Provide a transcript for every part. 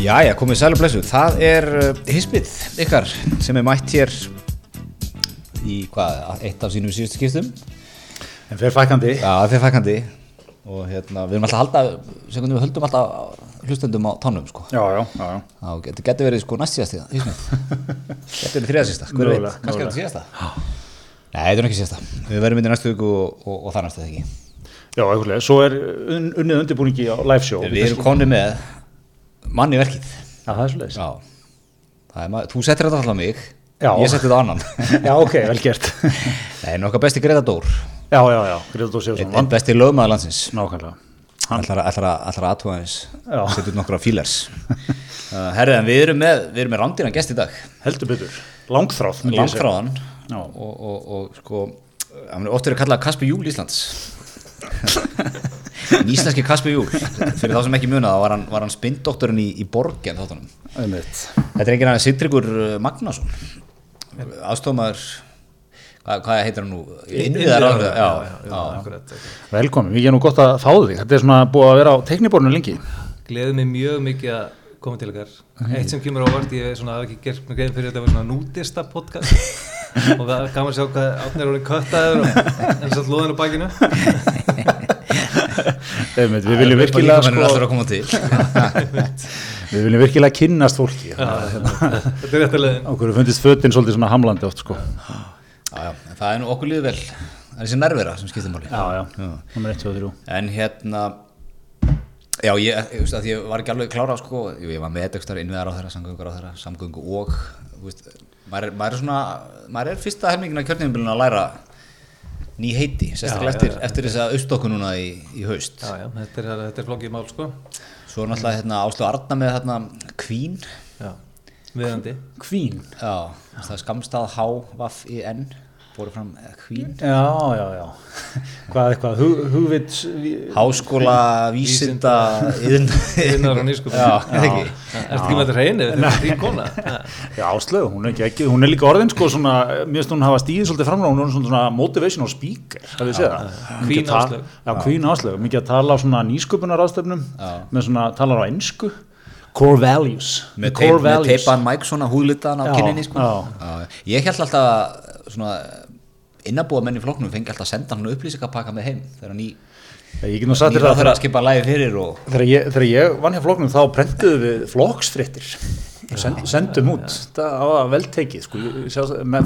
Jæja, komið sæl og blessu. Það er hispið ykkar sem er mætt hér í hvað, eitt af sínum síðustu skiptum. En fyrir fækandi Já, það er fækandi og hérna, við erum alltaf að halda, sekundum við höldum alltaf hlustendum á tánum, sko. Já, já, já, já. Þetta getur verið sko næst síðast hispið. Þetta er þriða síðasta, hver veit, kannski er þetta síðasta. Nei, þetta er ekki síðasta. Við verðum inn í næstu viku og, og, og það það ekki. Já, eitthvað, svo er un, unnið undirbúningi á live show Við erum konni með manni verkið. Já, það er svolítið. Það er þú settir þetta alltaf mig, Já. ég setti þetta annan. Já, ok, vel gert Nei, nokkað besti Greta Dór, Já, já, já, Gríður Dór Sjóðsson einn besti lögmaður landsins. Nákvæmlega Ætlar að aðtúa eins, Já. setja út nokkra fílers. uh, herriðan, við erum með, með rándýran gest í dag, Heldur betur, langþráð Já. og, og, og sko, hann er kallað Kasper Júl Íslands. Íslenski Kasper Júl, fyrir þá sem ekki muna þá var hann, hann spinndoktorinn í, í Borgen þáttunum. Einmitt. Þetta er enginn aðeins Sindrikur Magnason, aðstofmaður, hvað, hvað heitir hann nú? Innviðar ráðherra, já, já, já. akkurat Velkomin, við erum nú gott að fá þig. Þetta er svona búið að vera á tekniborinu lengi. Gleði mig mjög mikið að koma til ykkar. Eitt sem kemur ávart, ég svona, hafði ekki gert mig grein fyrir þetta var svona nútista podcast. Og það er gaman að sjá hvað átnir er orðin köttaður og en satt loðin á bakinu Einmitt, Við viljum virkilega sko, að. Við viljum virkilega kynnast fólki. Þetta er rétt að leiðin. Okkur fundist fötin svolítið svona hamlandi oft sko. Já, já, en það er nú okkur líður vel. Það er þessi nervera sem skiptir máli. Já, já, nummer 1, 2, 3 en hérna já, ég, ég, veist, að ég var ekki alveg klára sko, ég var með eitthvað innviðar á þeirra, samgöngur á þeirra samgöngu og veist, maður, er, maður er svona maður er fyrsta helmingin af kjörningumbilinu að læra ný heiti, sérstaklega eftir, eftir þess að uppstokku núna í, í haust. Já, já, þetta er, þetta er flókið mál sko. Svo er náttúrulega hérna, Áslu Arna með hérna, Queen. Já, viðandi Queen. Já, það er skamstað H-V-I-N fóru fram eh, Queen Já, já, já. Hvað eitthvað, hug, hugvits Háskóla, vísinda, yðn Vinnar á nýsköpun. Já, eða ekki. Er með þetta reyni? Þetta er þín kona. Já. Áslögu, hún er ekki, ekki, hún er líka orðin sko svona, mér finnst hún hafa stíðið svolítið framlega, hún er svona, svona motivational speaker, það? við segja að Queen Áslögu, mikið að tala á svona nýsköpunar ástefnum, Já. með svona, talar á ennsku, core values, með, teipan mæk svona húðlitaðan á kynninni sko. já. Já, ég held alltaf að svona innabúa menn í flokknum fengi alltaf að senda hann upplýsingapakka með heim þegar ný Ég get nú sagt þér nýra það, þeirra að skipa lægi fyrir og þegar ég, þegar ég vann hjá flokknum þá prentuðu við flokksfréttir, Send, sendum út, það var vel tekið, sko,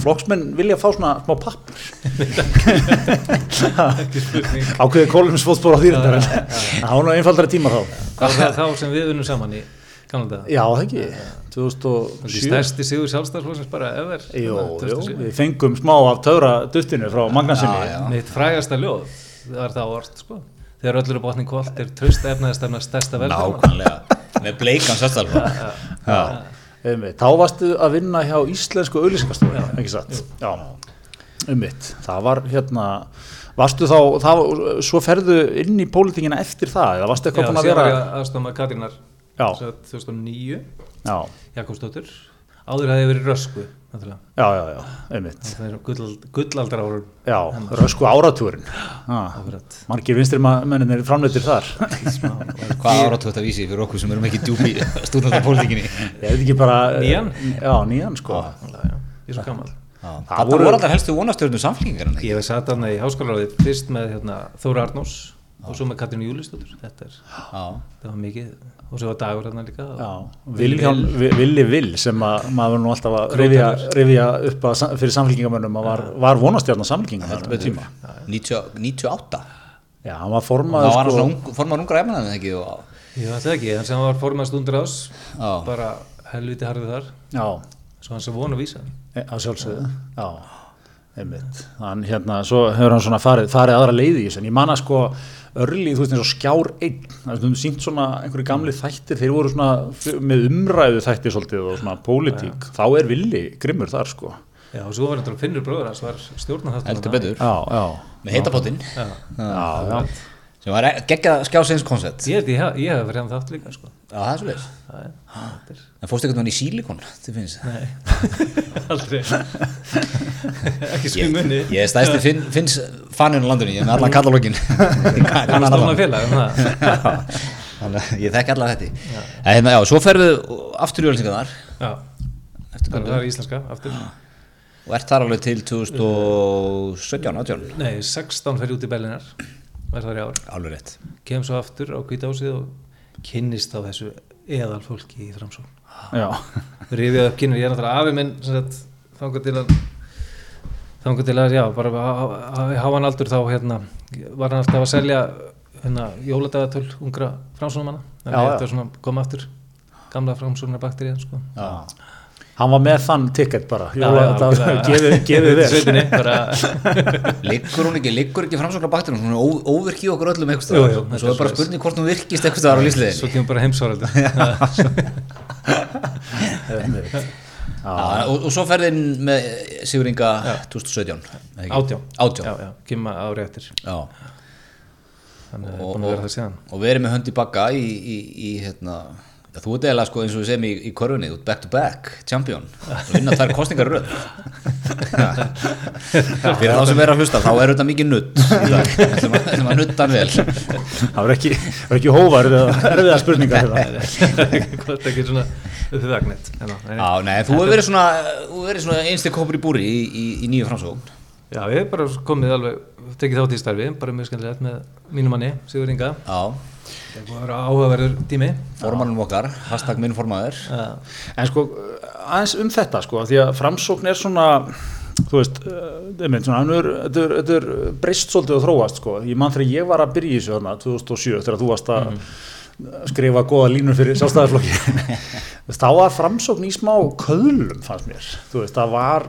flokksmenn vilja fá svona smá pappur. Ákveðið kóluminsfótspor á þýrindar, en það var nú einfaldara tíma þá. Hvað var það þá sem við vinnum saman í gamla dag? Já, það ekki, Þetta 2007 er stærsti sigur sjálfstæðarflóksins bara ever. Þarna, jú, 2007. við fengum smá af töfra duttinu frá mangansinni Já, já. Mitt frægasta ljóð, það var það orð sko. Þegar öllur er botning kvöld er tröst efnaðistefna stærsta velferðan nákvæmlega. Með bleikan sérstælfa Einmitt, Þá varstu að vinna hjá Íslensku auðlýsingastofu, ekki satt? Já, ummitt Það var hérna Varstu þá, það, svo ferðu inn í pólitingina eftir það eða varstu Já, eitthvað búin að vera var ég aðstofna Katrínar. Já. sem sagt 2009 Já, Jakobsdóttur. Áður hefði verið rösku náttúrulega. já, já, já, einmitt. Það er gullald, gullaldar árun Já, rösku áratúrin ah. Margir vinstri menninir framleitir þar. Hvað áratótt að vísi fyrir okkur sem erum ekki djúpi stúdendapólitíkinni Ég veit ekki bara Nýjan? Já, nýjan sko. Ég er svo gammal það voru- alltaf helstu vonastjörnum samfélkingar ég hef satt hann í háskólaráðið fyrst með hérna, Þóra Arnós og svo með Katrín Júlistóttur þetta, er, já, þetta var mikið og svo var dagur hérna líka. Já, Vilhjálm, Villi Vill sem að maður nú alltaf að rifja, rifja upp að, fyrir samfélkingamönnum að var, var vonastjarnar samfélkinga heldur betur 90 98 Já, hann var þá formaður var hann sko, formaður ungra efnaðin ekki og ég veit það ekki, hann sem var formað stundur ás Já. bara helviti harfið þar. Já, svo hann sem vonu vísa. E- að sjálfsögðu Já, einmitt. Hann hérna, svo hefur hann svona farið, farið aðra leiði í þessu en ég manna sko örli, þú veist eins og skjár einn. Það er stundum sínt svona einhverju gamli þættir. Þeir voru svona með umræðu þættir svolítið og svona pólitík. Þá er villi grimmur þar sko. Já, og svo var hann finnur bróður hans var stjórna þáttum heldur betur. Já, já, með heitapottin já. já, já. sem var geggjað skjásins koncept ég hef- ég hef verið hann þátt líka sko. Já, það er svo Já, já, þetta er en fórstu einhvern veginn í sílikon til finnst? Nei, aldrei. Ekki svo í ég, munni ég er stæðsti finn, finns fannin á landinu ég er með allan katalógin Það er stofna félag um? það. þannig að ég þekki alla þetta. En hérna, já, svo ferðu aftur í ölsingarnar Já, það er íslenska aftur. Og ert þar alveg til 2017, 18 Nei, 16 fer út í Berlinar verð þar í ár. Alveg rétt. Kem svo aftur á kvításið og kynnist á þessu eðal fólki í framsókn. Já, rifið upp kynir, ég er náttúrulega afi minn þangar til að þangar til að, já, bara hafa hann aldur þá hérna var hann alltaf að selja hérna jóladagatöl ungra framsóknumanna þannig að þetta var svona koma aftur gamla framsóknar bakteríðan sko. Já. Hann var með þann ticket bara. Gefið, bara, liggur hún ekki, liggur ekki framsóknar bakteríum svona ó, óvirki í okkur öllum eitthvað og svo er er bara spurning hvort hún virkist eitthvað á lífsliðinni svo kemur bara heimsvaraldur og, og svo ferðin með Sigur Inga 2017 eða ekki? átján, átján. já, já, kemur ári eftir Já. þannig að Og- búin að vera það síðan. og verið með hönd í bagga í, í, í hérna þú ert eiginlega sko eins og við segjum í, í korfunni, þú ert back to back, champion. Og vinna þær kostningar röð fyrir þá sem verður að hlusta þá er þetta mikið nutt ætlum að, nutta hann vel. Það var ekki, ekki hóvar eða erfiða spurningar hvort ekki svona uppið nei, þú hefur verið svona, svona einstek hópur í búri í, í, í nýju framsókn. Já, ég hef bara komið alveg, tekið þátt í starfi, bara mjög skemmtilegt með mínum manni, Sigur Inga. Já, Það búin að vera áhugaverður tími. formannum okkar, hashtag minn formaður. En sko aðeins um þetta sko því að framsókn er svona þú veist, er, þetta, er, er breyst svolítið og þróast sko. Ég mann þegar ég var að byrja í þessu þarna 2007 þegar þú varst að skrifa góða línur fyrir sjálfstæðarflokki þá var framsókn í smá köðlum fannst mér, þú veist, það var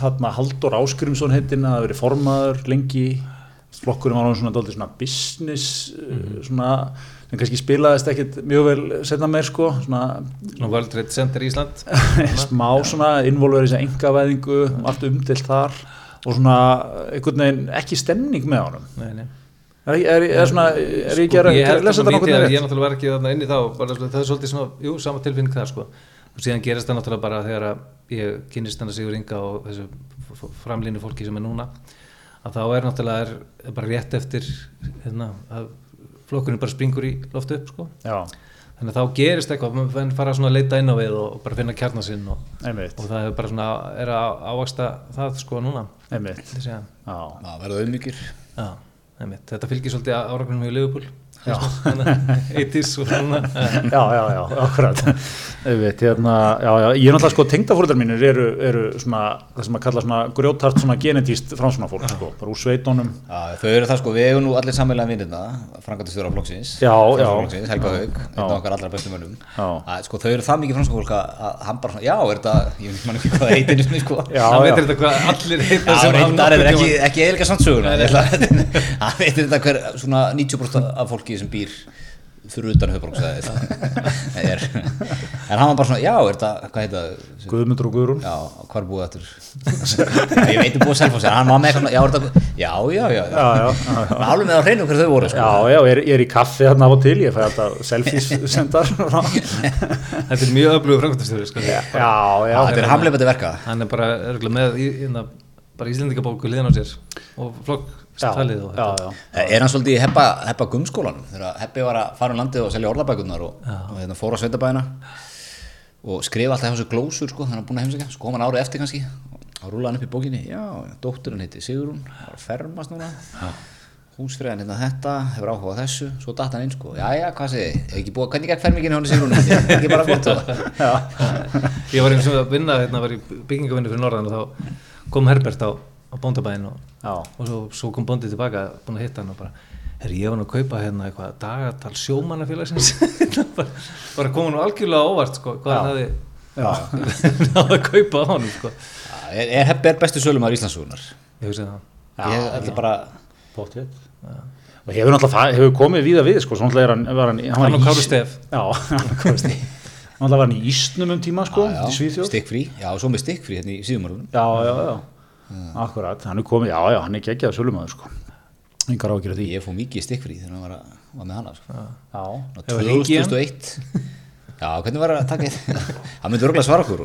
hann Haldur Áskrimsson heitin að verið formaður lengi. Flokkurinn var svona, svona business uh, svona, en kannski spilaðist ekkit mjög vel setna meir sko, svona Svona World Trade Center Ísland. smá svona involverið sem engavæðingu allt umdilt þar og svona einhvern veginn ekki stemning með honum Nei, nei. er, er, er, svona, er ég ekki að lesa þetta ég, með ég rétt? náttúrulega var ekki þarna inni þá, bara, það er svolítið svona, jú, sama tilfinning það sko. Og síðan gerist það náttúrulega bara þegar að ég kynist hann að Sigur Inga og þessu f- f- framlínu fólki sem er núna, að þá er náttúrulega er, er bara rétt eftir hérna, að flokkurinn bara springur í loftu upp sko. Já, Þannig að þá gerist eitthvað, menn fara að leita inn á við og bara finna kjarnar sinn og, einmitt, og það er bara svona, er að ávaksta það sko núna, einmitt. þessi að, Já, Já, verða auðmikið já, einmitt, þetta fylgir svolítið áragnum í Liverpool, Já. 80s og svona, já, já, já, akkurat einmitt, hérna, já, já, ég er náttúrulega sko tengdafórðar mínir eru, eru svona það sem að kalla svona grjótart svona genetíst framsuna fólk sko, bara úr sveitónum Já, þau eru það sko, við hefum nú allir sammelega vinnirna Já, já. Framsóknarflokksins, Helga Haug, einn af okkar allra bestu mönnum. Sko, þau eru það mikið framsóknarfólk að, að hann bara svona, já, er þetta ég veit ekki hvað það heitir sinni, sko. Hann veitir þetta hvað allir heita Já, sem reyndar er hafa ekki, ekki eðlika sannsöguna ég ætla að- hann veitir þetta hver svona 90% af fólki sem býr fyrir utan höfbróksæðið en hann var bara svona, já, er þetta, hvað heit það Guðmundur og Guðrún. Já, hvað er búið eftir? Ég veit um búið selfos hann var með eitthvað, já, er þetta, já, já, já, já. Já, já, já, já. alveg með á hreinu hver þau voru sko. Já, já, ég er, ég er í kaffi þarna á og til, ég fæ alltaf selfies sendar. Já, þetta er mjög öflugur framkvæmtastjóri sko. já, Já, þetta er hamleifandi verka hann er bara örgulega með í- hérna, bara íslendingabóku liðan á sér og og já, þetta. já, Er hann svolítið í Heppa, Heppa Gumskólanum? Þegar Heppi var að fara um landið og selja orðabækurnar og, og hérna, fór á sveitabæðina og skrifa alltaf hjá þessu glósur sko, þannig að búin að heimsækja, sko kom hann árið eftir kannski. Og rúlaði hann upp í bókinni, já, dótturinn heiti Sigrún, var að fermast núna. Húsfriðan hérna þetta hefur áhuga á þessu, svo datt hann inn sko. Já, já, hvað segið, þið, er ekki búið, hvernig gekk fermingin hjá hann Sigrún, ekki bara gott og ég var eins og að vinna hérna, var í byggingavinni fyrir norðan og þá kom Herbert á, á bóndabæðin og, og svo, svo kom bóndið tilbaka búin að hitta hann og bara Herri, ég var nú að kaupa hérna eitthvað dagatal sjómannafélagsins bara, koma nú algjörlega óvart sko, hvað hann hafði já, náði að kaupa á honum sko. er, er er bestu sölumar Íslandsugunar ég hugsa það. Já, ég ætla bara bóttið Og hefur náttúrulega, hefur komið víða við, sko, svona er hann, var hann, hann, var hann Kári Ís- Stef. Já, hann og Kári Stef. Hann var hann í Ísnum um tíma, sko, Já, í já, Svíþjóð. Stikkfrí, já, og svo með stikkfrí hérna í síðumarunum Já, já, já, akkurat, hann er komið, já, já, hann er geggjað sölumæður, sko. Engar ágjur af því. Ég fóð mikið stikkfrí þegar hann var, að, var með hana sko. Já, lengi í hann? 2001 Já, hvernig var að taka eitt? Það myndi örgulega svara okkur.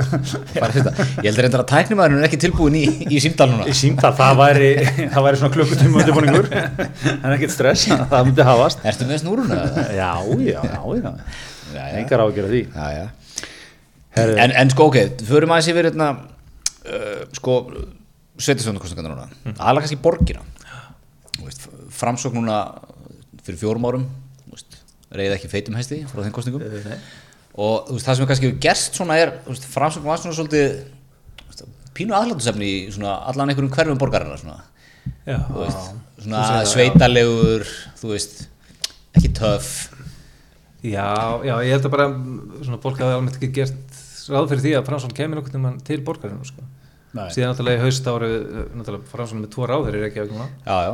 þetta. Ég heldur reyndar að tæknimaðurinn er ekki tilbúin í, í símdal núna. Í símtal, það væri, það væri svona klukkutíma undirbúningur en ekkert stress, það myndi hafast Ertu með snúruna? Já, já, já, já. Engar ágjörða því Já, já. En, en sko, ok, förum aðeins yfir hérna, uh, sko, sveitisvöndakostningarna núna. Mm. Aðalega kannski borgina. Þú Veist, framsókn núna fyrir fjórum árum, reyði ekki feitum hesti frá þeim kostningum. Og þú veist, það sem er kannski hefur gerst svona er, framsókn var svona svolítið, veist, pínu aðlátusefni í svona allan einhverjum hverfum borgarina svona. Veist, svona sveitalegur, þú veist, ekki töff. já, já, ég held að bara svona fólk hafi almennt ekki gert ráð fyrir því að Fransson kemur okkur tímann til borgarinu sko. Nei. síðan náttúrulega í haust ári náttúrulega Fransson er með tvo ráðir í Reykjavík núna Já, já.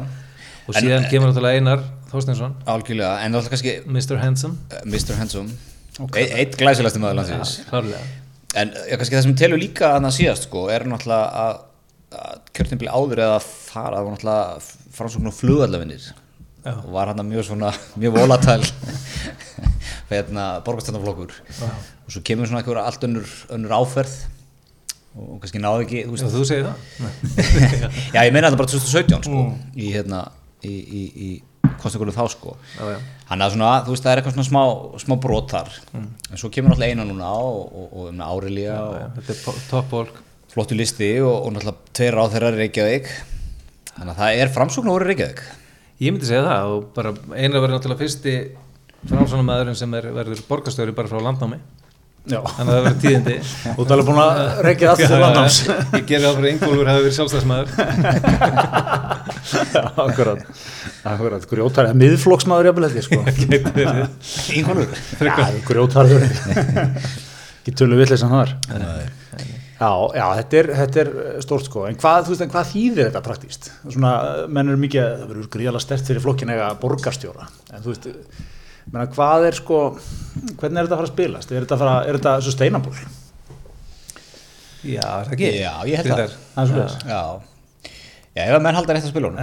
Og En- síðan kemur náttúrulega Einar Þorsteinsson, Algjörlega, en er kannski Mr. Handsome uh, Mr. Handsome, okay. eitt glæsilegasti maður landsins. klárlega En já, kannski það sem telur líka að það síðast sko, er náttúrulega að, að kjörtinbili áður eða þar að það var náttúrulega framsókn og flugallavinnir Já. og var hann mjög svona, mjög volatæl hérna, borgarstjórnaflokkur og svo kemur svona einhver allt önnur, önnur áferð og, kannski náðu ekki, þú þú segir það? já ég meina þetta bara 2017 sko, í hérna, í, í, í kostningunum þá sko. Þannig að svona, þú veist, það er eitthvað svona smá, smá brot þar. En svo kemur náttúrulega eina núna og, og, og um Já, Þetta er po- topp fólk. flottu listi og, og náttúrulega tveir á þeirra Reykjavík. Þannig að það er framsókn og voru Reykjavík. Ég myndi segja það og bara Einar verður náttúrulega fyrsti Franssonar maðurinn sem er, verður borgarstjóri bara frá landnámi þannig að það verður tíðindi. Þú er alveg búin að reykja allt til landnáms. Ég gerir það fyrir Ingólfur hafi verið sjálfstæðsmaður Já, akkurat. Akkurat, grjótar, miðflokksmaður jafnvel held ég sko. Grjótarður Ekki tölu villis en það er Já, já, þetta er, þetta er stórt sko, en hvað, þú veist, en hvað þýðir þetta praktíst? Svona, menn eru mikið, það verður gríðala stert fyrir flokkin eiga borgarstjóra, en þú veist, menna, hvað er sko, hvernig er þetta að fara að spilast? Er þetta, að fara, er þetta sustainable? Já, er það ekki? Já, ég held það. Það er svoleiðis. Já, já ef að menn halda rétt að spila hún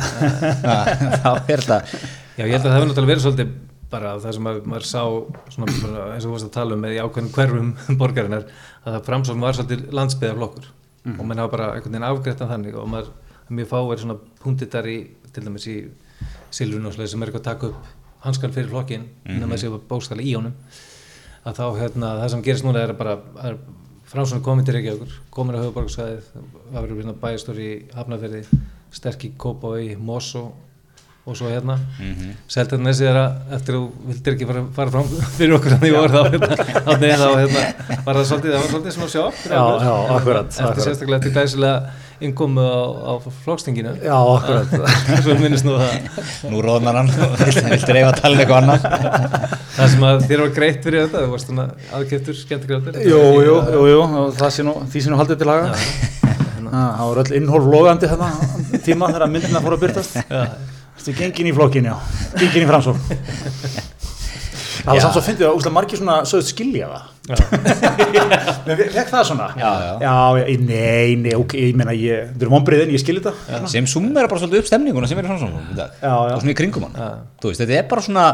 þá er þetta Já, ég held að það hefur náttúrulega verið svolítið bara það sem að, maður sá svona, bara, eins og þú varst að tala um með í ákveðin hverfum borgarinnar að það framsókn var svolítið landsbyðaflokkur og menn hafa bara einhvern veginn afgreitt af þannig og maður, mjög fáir svona punktitar í, til dæmis í Silvun og svoleiðis sem er eitthvað að taka upp hanskan fyrir flokkin, mm -hmm. nema bókstæli í honum að þá hérna, það sem gerist núna er bara er framsókn komin til Reykjavíkur, komin á höfuborgarsæðið það verður hérna bæjastóri í Hafnarferði sterk í Kópavogi, Mosó og svo hérna mm -hmm. Seldarnesi er að eftir að þú vildir ekki fara, fara fram fyrir okkur þannig voru þá hérna, þá, nei, þá hérna, var það svolítið, það var svolítið svona fyrir Já, já, akkurat, eftir akkurat. sérstaklega eftir glæsilega innkomu á, á flokkstinginu Já, akkurat. svo minnist nú það nú róðnar hann og viltu reyfa að tala um eitthvað annað það sem að þér var greitt fyrir þetta þú varst svona aðkeftur, skemmtikraftur Jú, jú, jú, jú, það sé nú, því sé nú haldið til laga. Það var öll innhólf logandi þarna tíma þegar myndina fór að byrtast. Þú gengin í flokkin, já, gengin í framsókn. Það var samt svo fyndið að úslega margir svona sögðut skilja það. Men fekk það svona? Já, já. Já, já, nei, nei, ok, ég meina, ég, þetta er vonbreiðin, ég skilja þetta. sem sumera bara svolítið upp stemninguna sem er í framsókn í dag Já, já. og svona í kringum hann þú veist, þetta er bara svona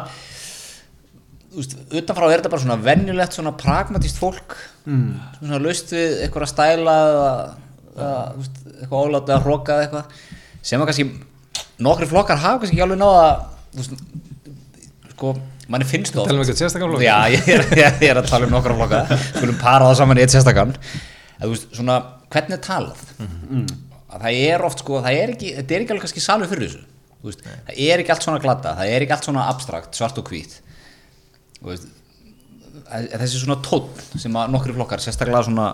þú veist, utanfrá er þetta bara svona venjulegt svona pragmatíst fólk mm. svona laust við eitthvað að stæla eða, eða þú veist, eitthvað ólátt eða hróka eða eitthvað sem að kannski nokkri flokkar hafa kannski ekki alveg náða sko, manni finnst það Tala um eitthvað sérstakann flokk? Já, ég er, ég er að tala um nokkra flokka. Skulum para það saman í eitt sérstakann að þú veist, svona, hvernig er talað? Að það er oft sko það er ekki, þetta er ekki alveg kannski salveg fyrir þessu. Veist, það er ekki allt svona glata, það er ekki allt svona abstrakt, svart og hvít. Þú veist, að- að þessi svona tónn sem að nokkri flokkar, sérstaklega svona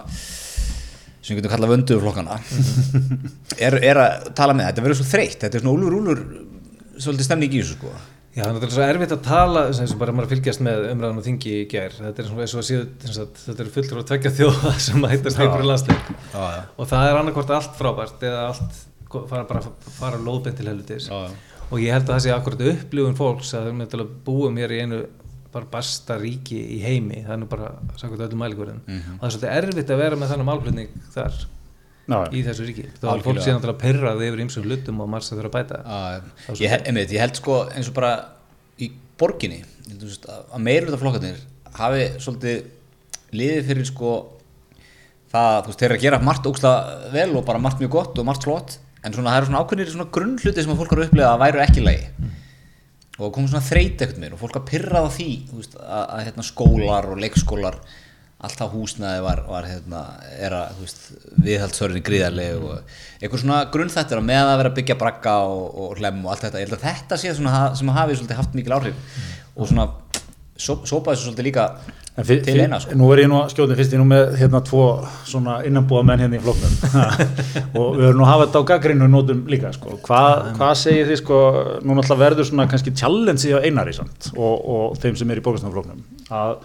sem við getum kallað vönduðu flokkana er, er að tala með, þetta verður svo þreytt þetta er svona úlur úlur svolítið stemning í þessu sko. Já, það er náttúrulega svo erfitt að tala og bara maður að fylgjast með umræðan og þingi í gær. Þetta er svona eins og að síðu þetta eru fullur að tvekja þjóða sem að heitast einhverju landsleik. Og það er annarkvort allt frábært eða allt fara bara fara lóðbeint til helvitis. Og ég held að það sé akkurat upplifun fólks að þau náttúrulega búum hér í einu bara basta ríki í heimi er nú bara sakvæmt öllum mælikvörðin Mhm. og það er svolítið erfitt að vera með þannig málflutning þar Já, í þessu ríki. Þá er fólk síðan náttúrulega perrað yfir ymsum hlutum og margst að þurfa að bæta. Já, ég, einmitt, ég held sko eins og bara í borginni veist, að að meiruluta flokkarnir hafi svolítið liðið fyrir sko það, þú veist, þeir eru að gera margt ógstlega vel og bara margt mjög gott og margt flott en svona það eru svona ákveðnir svona grunnhluti sem að fólk eru að upplega að væru ekki í lagi og komum svona þreyt ekkert mér og fólk að pyrra á því veist, að, að hérna, skólar og leikskólar allt það húsnaði var, var hérna, er að viðhaldsörðin gríðarleg og einhver svona grunnþættir að með að vera að byggja bragga og, og hlem og allt þetta, ég held að þetta sé ha- sem hafi svolítið haft mikil áhrif. Og svona só- sópaði svo svolítið líka Fyr, til eina sko. Nú er ég nú að skjóta fyrst ég nú með hérna tvo svona innanbúða menn hérna í flokknum og við höfum nú að hafa þetta á gaggrinu nótum líka sko. Hvað hva segir þið sko, nú náttúrulega verður svona kannski challenge á einari samt og, og þeim sem er í bókastafloknum að,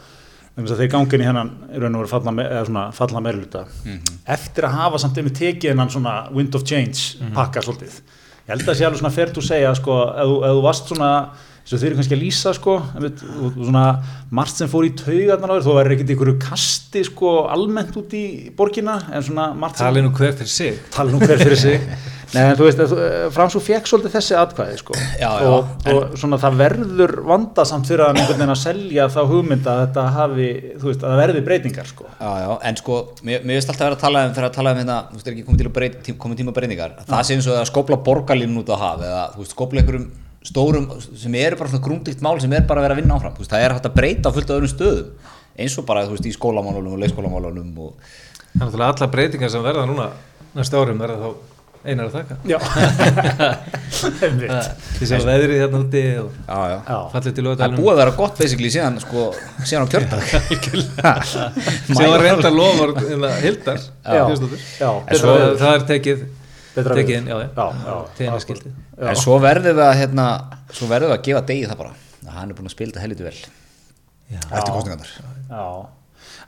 að þeir gangin í hennan og veru falla, me, svona falla meirluta eftir að hafa samt einmitt tekið hennan svona wind of change pakka svolítið. Ég held að það sé alveg svona fært að segja sko, ef þú varst svona þess að þau eru kannski að lýsa sko og, og svona margt sem fór í taugarnar á þér þó verður ekkert einhverju kasti sko almennt út í borgina en svona margt sem Talið nú hver fyrir sig tala nú hver fyrir sig Nei, en þú veist, Fransú fekk svolítið þessi atkvæði sko. Já, já, og, og svona það verður vandasamt fyrir hann einhvern veginn að selja þá hugmynd að þetta hafi, þú veist, að það verði breytingar sko. Já, já, en sko, mér, mér veist alltaf verið að tala um þegar að tala um hérna, þú veist, er ekki komið, að tíma breytingar, að það sé eins og að skópla borgarlínu út á haf eða, þú veist, skópla einhverjum stórum sem eru bara svona grúndikt mál sem er bara að vera að vinna áfram, þú veist, það er hægt að breyta á fullt af öðrum stöðum, eins og bara, þú veist, í skólamálunum og leikskólamálunum og, Það er náttúrulega alla breytingar sem verða núna næstu árum verða þá einar að einmitt. Því sem veðrið hérna úti og já, já, Já, fallið til það er lögadalum búið að vera gott basically síðan, sko, síðan á kjördag. sem var reynda lofur hildar svo- veður. það er tekið Betra tekið veður. inn, já, já. já, já, Tegina skildið. Já. En svo verðum við að, hérna, svo verðum við að gefa degi það bara, að hann er búin að spila þetta helviti vel, eftir kostningarnar. Já,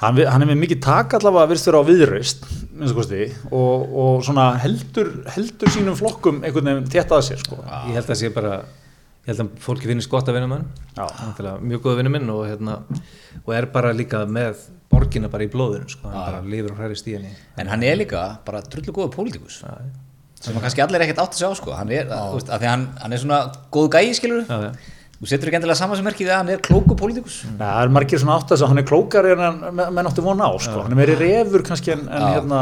hann, hann er með mikið tak allavega að virðst vera á viðraust kosti, og, og svona heldur, heldur sínum flokkum einhvern veginn þétt að sér sko. Ég held að sé bara ég held að fólki finnist gott að vinna með Já. hann Náttúrulega mjög góð vinnu minn og, hérna, og er bara líka með borgina bara í blóðinu sko. hann bara lifur og hræri stíðan í En hann er líka bara drullu góða pólitíkus sem að kannski allir ekkert átt að sjá sko. hann er, þú veist, af því að hann, hann er svona góð gæi skilur Já, já. þú setur ekki endilega samansmerki við að hann er klóku pólitíkus. Ja, það er margir svona átt að þess að hann er klókari en menn áttu vona á sko. hann er meiri refur kannski en, en, hérna,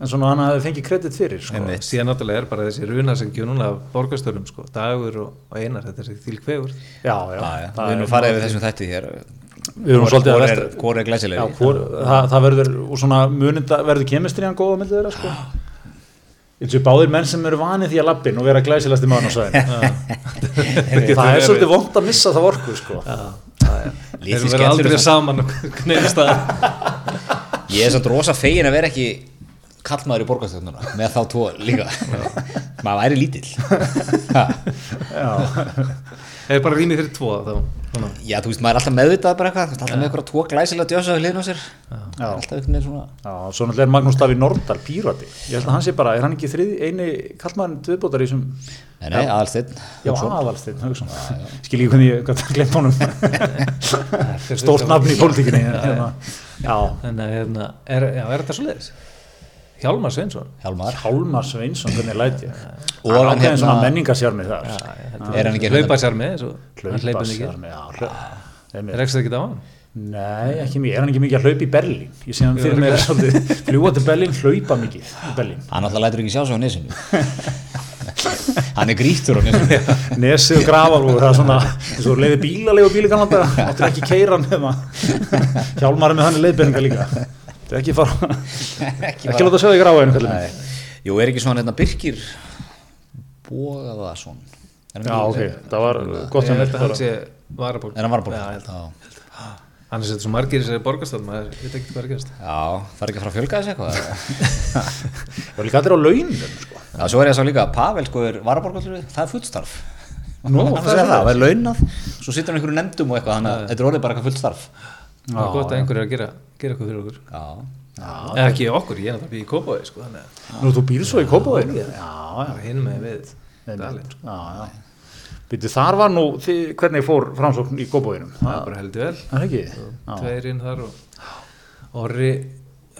en svona hann hafi fengið kredit fyrir sko. Síðan náttúrulega er bara þessi runa sem gjör núna af borgastörum sko, dagur og, og einar þetta er þessi þýlkvegur já, já, við erum er- farið yfir þessum þætti hér. Við erum svolítið að er, er það, það verður og svona muninda, verður kemistriðan góða með þeirra sko. Eins og báðir menn sem eru vanið því að lappin og vera glæsilegasti maður á svæðinu. Það er svolítið vond að missa það orku sko. þeir skellur aldrei og saman neina stað ég er samt rosa fegin að vera ekki kallmaður í borgarstjórnuna með þá tvo líka. Maður væri lítill. Ha. það er bara rými fyrir tvo þá, svona. já, þú veist, maður er alltaf meðvitað bara eitthvað alltaf með eitthvað tvo glæsilega djösa við hliðin á sér. Já. alltaf einhvern veginn svona Já, svo náttúrulega er Magnús Daví Nordal pírati. Ég held að hann sé bara, er hann ekki þrið, eini kallmaðurinn dviðbótar í þessum nei, nei, aðalsteinn Já, aðalstinn, Hauksson. Skil ég hvernig ég hvað það glemt honum Stórt nafn í pólitíkinni hérna. Já, en að, hérna, er, já, er þetta svo leiðis Hjálmar Sveinsson. Hjálmar. Hjálmar Sveinsson, hvernig læt ég? Og Hann hann ákveðin hérna- svona menningasjármi þar Er hann ekki hlaupa sér með hann hleypur mikið. Hlaupasjarmi, já rekst það ekki á hann? Nei, ekki mikið, er hann ekki mikið að hlaupa í Berlín? Ég sé hann fyrir mér svolítið Fljúa til Berlín, hlaupa mikið í Berlín. Hann alltaf lætur ekki sjá svo á nesinu. Hann er grítur á nesinu. Nesi og grafalúr, það er svona eins og leiði bílalegu bíli kannan þetta áttur ekki keira hann hefða Hjálmar er með þannig leiðbyrninga líka Þetta er ekki fara ekki láta sjá þig grafa einu kallið Nei. Jú, er ekki svona hérna Birkir Bógaðason Er Já, ok, það var gott ég sem held að hann sé varaborg Er hann var Já, ég held að- Já, hann er sett svo margir í þessari borgastöð maður veit ekki hvað er að gerast. Já, það er ekki að fara að fjölga þessu eitthvað? Það var líka allir á launum sko. Já, svo er ég að sá líka að Pavel sko er varaborgarlur það er fullstarf. Nú, hann það er það, það er launað. Svo situr hann einhverju nefndum og eitthvað að er það er gott að einhver er að gera, gera eitthvað fyrir okkur Já, eða ekki okkur, ég er náttúrulega í Kópói sko, þannig að Nú, þú býr svo í var hinn með við dalinn sko. já, já. Býtu, þar var nú, þið, hvernig fór framsókn í Kópavóinum? það var bara heldur vel Það er ekki? Já. tveirinn þar og Orri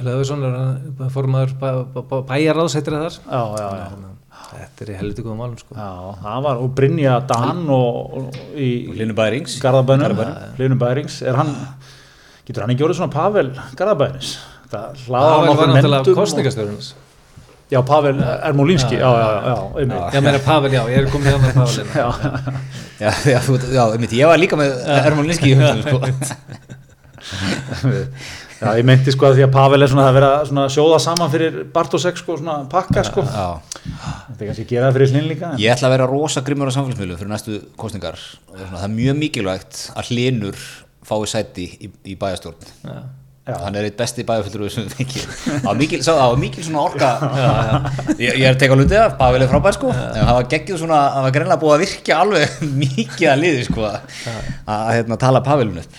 Hlöðursson er hann formaður bæjaráðs heitir það þar Já, já, já. Þannig að þetta er í heldur góðum málum sko. Já, það var, og Brynja Dan og, og í Hlynur Bærings Garðabænum, Hlynur Bærings, er hann, Getur hann ekki orðið svona Pavel Garðabæðinis? Það hlaða nefndum og- kostningastöðunins Já, Pavel Ermolinski, já, já, já, já, einmitt. Já, meira Pavel, já, ég er komið hérna Pavel Já, Já, já, þú, já, einmitt, ég var líka með hugsunum sko. já, ég meinti sko að því að Pavel er svona að vera svona sjóða saman fyrir Bartosek sko, svona pakka sko. Já. Þetta er kannski að gera það fyrir hlinn líka. en- Ég ætla að vera rosa grimmur á samfélagsmiðlu fyrir næstu kostningar og svona, það er mjög mikilvægt að hlinur fái sæti í, í bæjastjórn Já. Já. hann er eitt besti bæjarfullur sem við fengið. Það var mikil, sá, það var mikil svona orka. Ég, ég er að teka hluti af, Pavel er frábær sko. En það var geggjuð svona, það var greinlega búið að virkja alveg mikið að liði sko að, að hérna, tala Pavelun upp.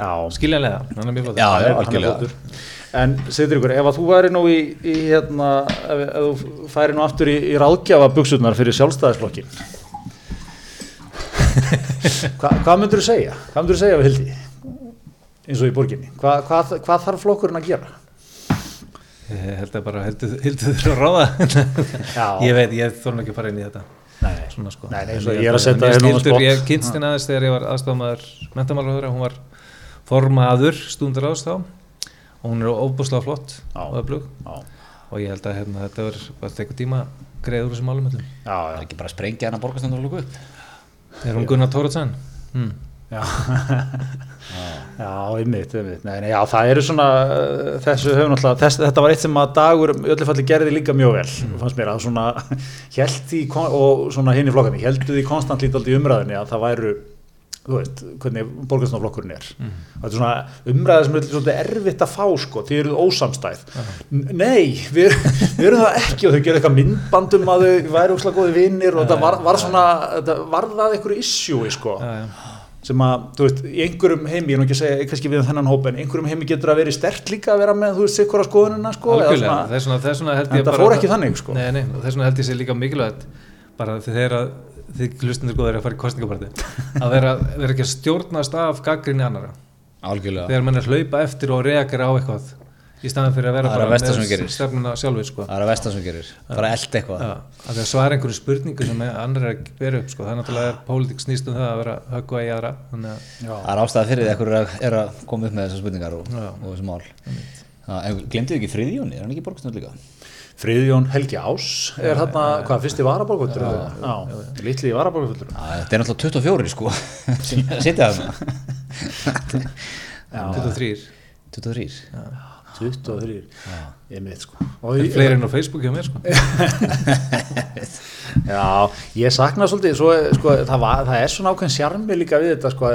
Já, Skiljanlega, hann er mjög flott Já, hann er- flottur. En segir ykkur, ef að þú væri nú í, í hérna, ef, ef þú færi nú aftur í, í ráðgjafa buksurnar fyrir sjálfstæðisflokkin Hva, hvað myndur þú segja? Hvað myndur þú segja við Hildi? Eins og í borginni. Hva, hvað, hvað þarf flokkurinn að gera? Ég held að bara heldur þurfa að ráða Já. Ég veit, ég þorna ekki að fara inn í þetta Nei, Svona sko Nei, nei, held ég er að setja mér hérna á skildur, spott. Ég kynst henni aðeins þegar ég var aðstofmaður mentamálaður, hún var formaður stundur ást þá og hún er óbúslega flott öflug Já, og ég held að hérna, þetta bara eitthvað tíma greið úr þessum já, það er ekki bara að sprengja hann að borgarstöndur og lúku upp Er hún Gunnar Tóraðsson? Hmm. Já, einmitt, einmitt. Nei, nei, já, það eru svona, uh, þessu höfum náttúrulega, þess, þetta var eitt sem að dagur í öllu falli gerði líka mjög vel, fannst mér að svona, held því, og svona hinn í flokkarni, heldu því konstant lítið í umræðinni að það væru, þú veist, hvernig borgarstofnaflokkurinn er. Þetta er svona umræði sem er svolítið erfitt að fá, sko, því eru ósamstæð. N- Nei, við, við erum það ekki og þau gerðu eitthvað myndbandum að þau væri óslega góði vinnir og þetta var, var svona, það einhverju issue, sko Já, já. sem að, þú veist, í einhverjum heimi, ég er nú ekki að segja kannski við um þennan hóp, en einhverjum heimi getur að vera stert líka að vera með, þú veist, sikkur á skoðunina, sko, svona, vegna held En ég það fór ekki þannig, sko. Nei, nei, og þið hlustundir góður að fara í kostningaparti að vera, vera ekki að stjórnast af gaggrinni annara algjörlega. Þegar mann er hlaupa eftir og reagera á eitthvað í staðan fyrir að vera Það er bara gerist. stefnuna sjálfur sko. það er að vestan sem gerir, bara eld eitthvað. Já, að því að svara einhverju spurningu sem annar er að vera upp sko. það er náttúrulega pólitík snýst um það að vera að höggva í aðra að það er ástæða fyrir því að ekkur er að, koma upp með þessar spurningar og, og þessi mál. Það, en glemdu ekki Friðjóni, er hann ekki borgarstöndur líka? Friðjón Helgi Ás er hérna, hvað, fyrsti varaborgvöldur? Já, já, litli varaborgvöldur. Já, þetta er náttúrulega 24 sko. Sem sitja þarna. 23 23 23, ég mitt, sko. Og Það er fleiri enn á Facebook hjá mér sko. Já, ég sakna svolítið, svo, sko, það, var, það er svona ákveðin sjarmi líka við þetta, sko,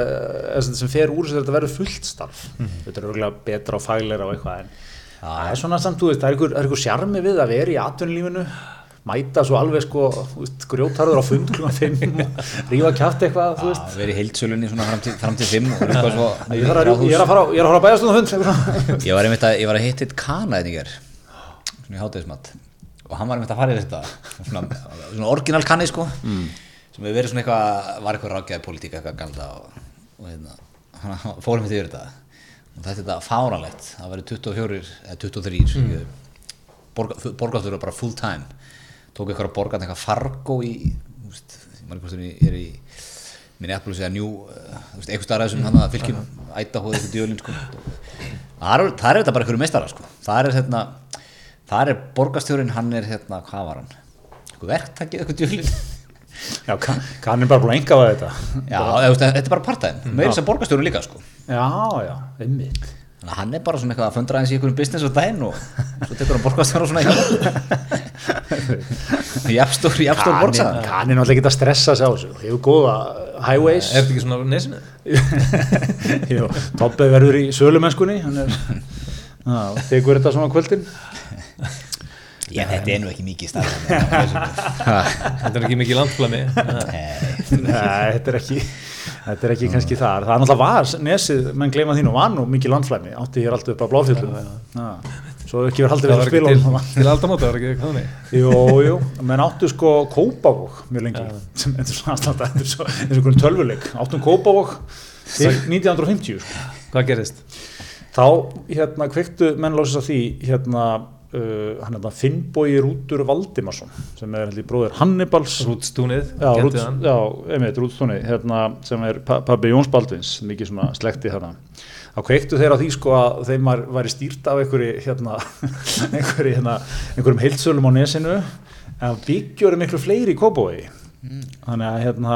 sem fer úr þess að þetta verður fullt starf. Þetta er örgulega betra og fagleira og eitthvað, en það er svona samt, þú veist, það er er ykkur sjarmi við að vera í atvinnulífinu, mæta svo alveg, sko, grjótarður á fund klukkan 5 og rífa kjátt eitthvað, í heildsölunni svona fram til, fram til 5 og eitthvað svo Ég er að, ég er að fara, er að um það hund, ég var einmitt að, að hitta eitt kana þetta í ger svona í hátegismat og hann var einmitt að fara í þetta. Svona, svona orginal kanni sko. Sem hefur verið svona eitthvað, var eitthvað rákjaði politík eitthvað galda og, og hérna, hann fór einmitt yfir þetta og þetta er þetta fáranlegt, það verið 24 eða 23 mm. borgarstjóru bara full time tók eitthvað að borga eitthvað fargo í ég er í New uh, þú veist, eitthvað starraði sem hann að fylgjum Idaho eða eitthvað djölinn sko. það er, þetta bara einhverju meistara sko. það er hérna það er borgarstjórin, hann er hérna, hvað var hann eitthvað verktakið eitthvað djölinn Já, kann, kann er bara búin að enga á þetta. já, eða, þú veist, þetta er bara partæðin, meira sem borgarstjórin líka sko. Já, já, einmitt. þannig að hann er bara svona eitthvað að fundra eins í einhverjum business á daginn og svo tekur hann borgarstjóra svona í jafnstór, jafnstór borgsa Kann er náttúrulega ekki að stressa sig á þessu. Hefur góða highways. er þetta ekki svona nesinu? Jú, Tobbe verður í sölumennskunni hann er Já, tekur þetta svona kvöldin já, þetta er nú ekki mikið starf þetta er ekki mikið landflami. Nei, þetta er ekki þetta er ekki kannski þar, það er náttúrulega var nesið, menn gleyma þínu, var nú mikið landflæmi átti hér alltaf upp á bláfjöldum svo hefur ekki verið haldið það við að spila til, til aldamóta var ekki eitthvað þannig? Jú, jú, menn áttu sko Kópavók mjög lengi sem þetta er svona er svo, eins og einhvern tölvuleik. Áttum Kópavók til 1950 sko. hvað gerist? þá hérna kveiktu menn lósist að því hérna uh, hann hérna Finnbói Rútur Valdimarsson sem er bróðir Hannibals. Rútstúnið, hérna, sem er pa- pabbi Jóns Baldvins, mikið svona slekti þarna. þá kveiktu þeir á því sko að þeim var, væri stýrt af einhverju hérna, einhverju hérna, einhverjum heilsölum á nesinu en byggjur miklu fleiri í Kópavogi. Þannig að hérna,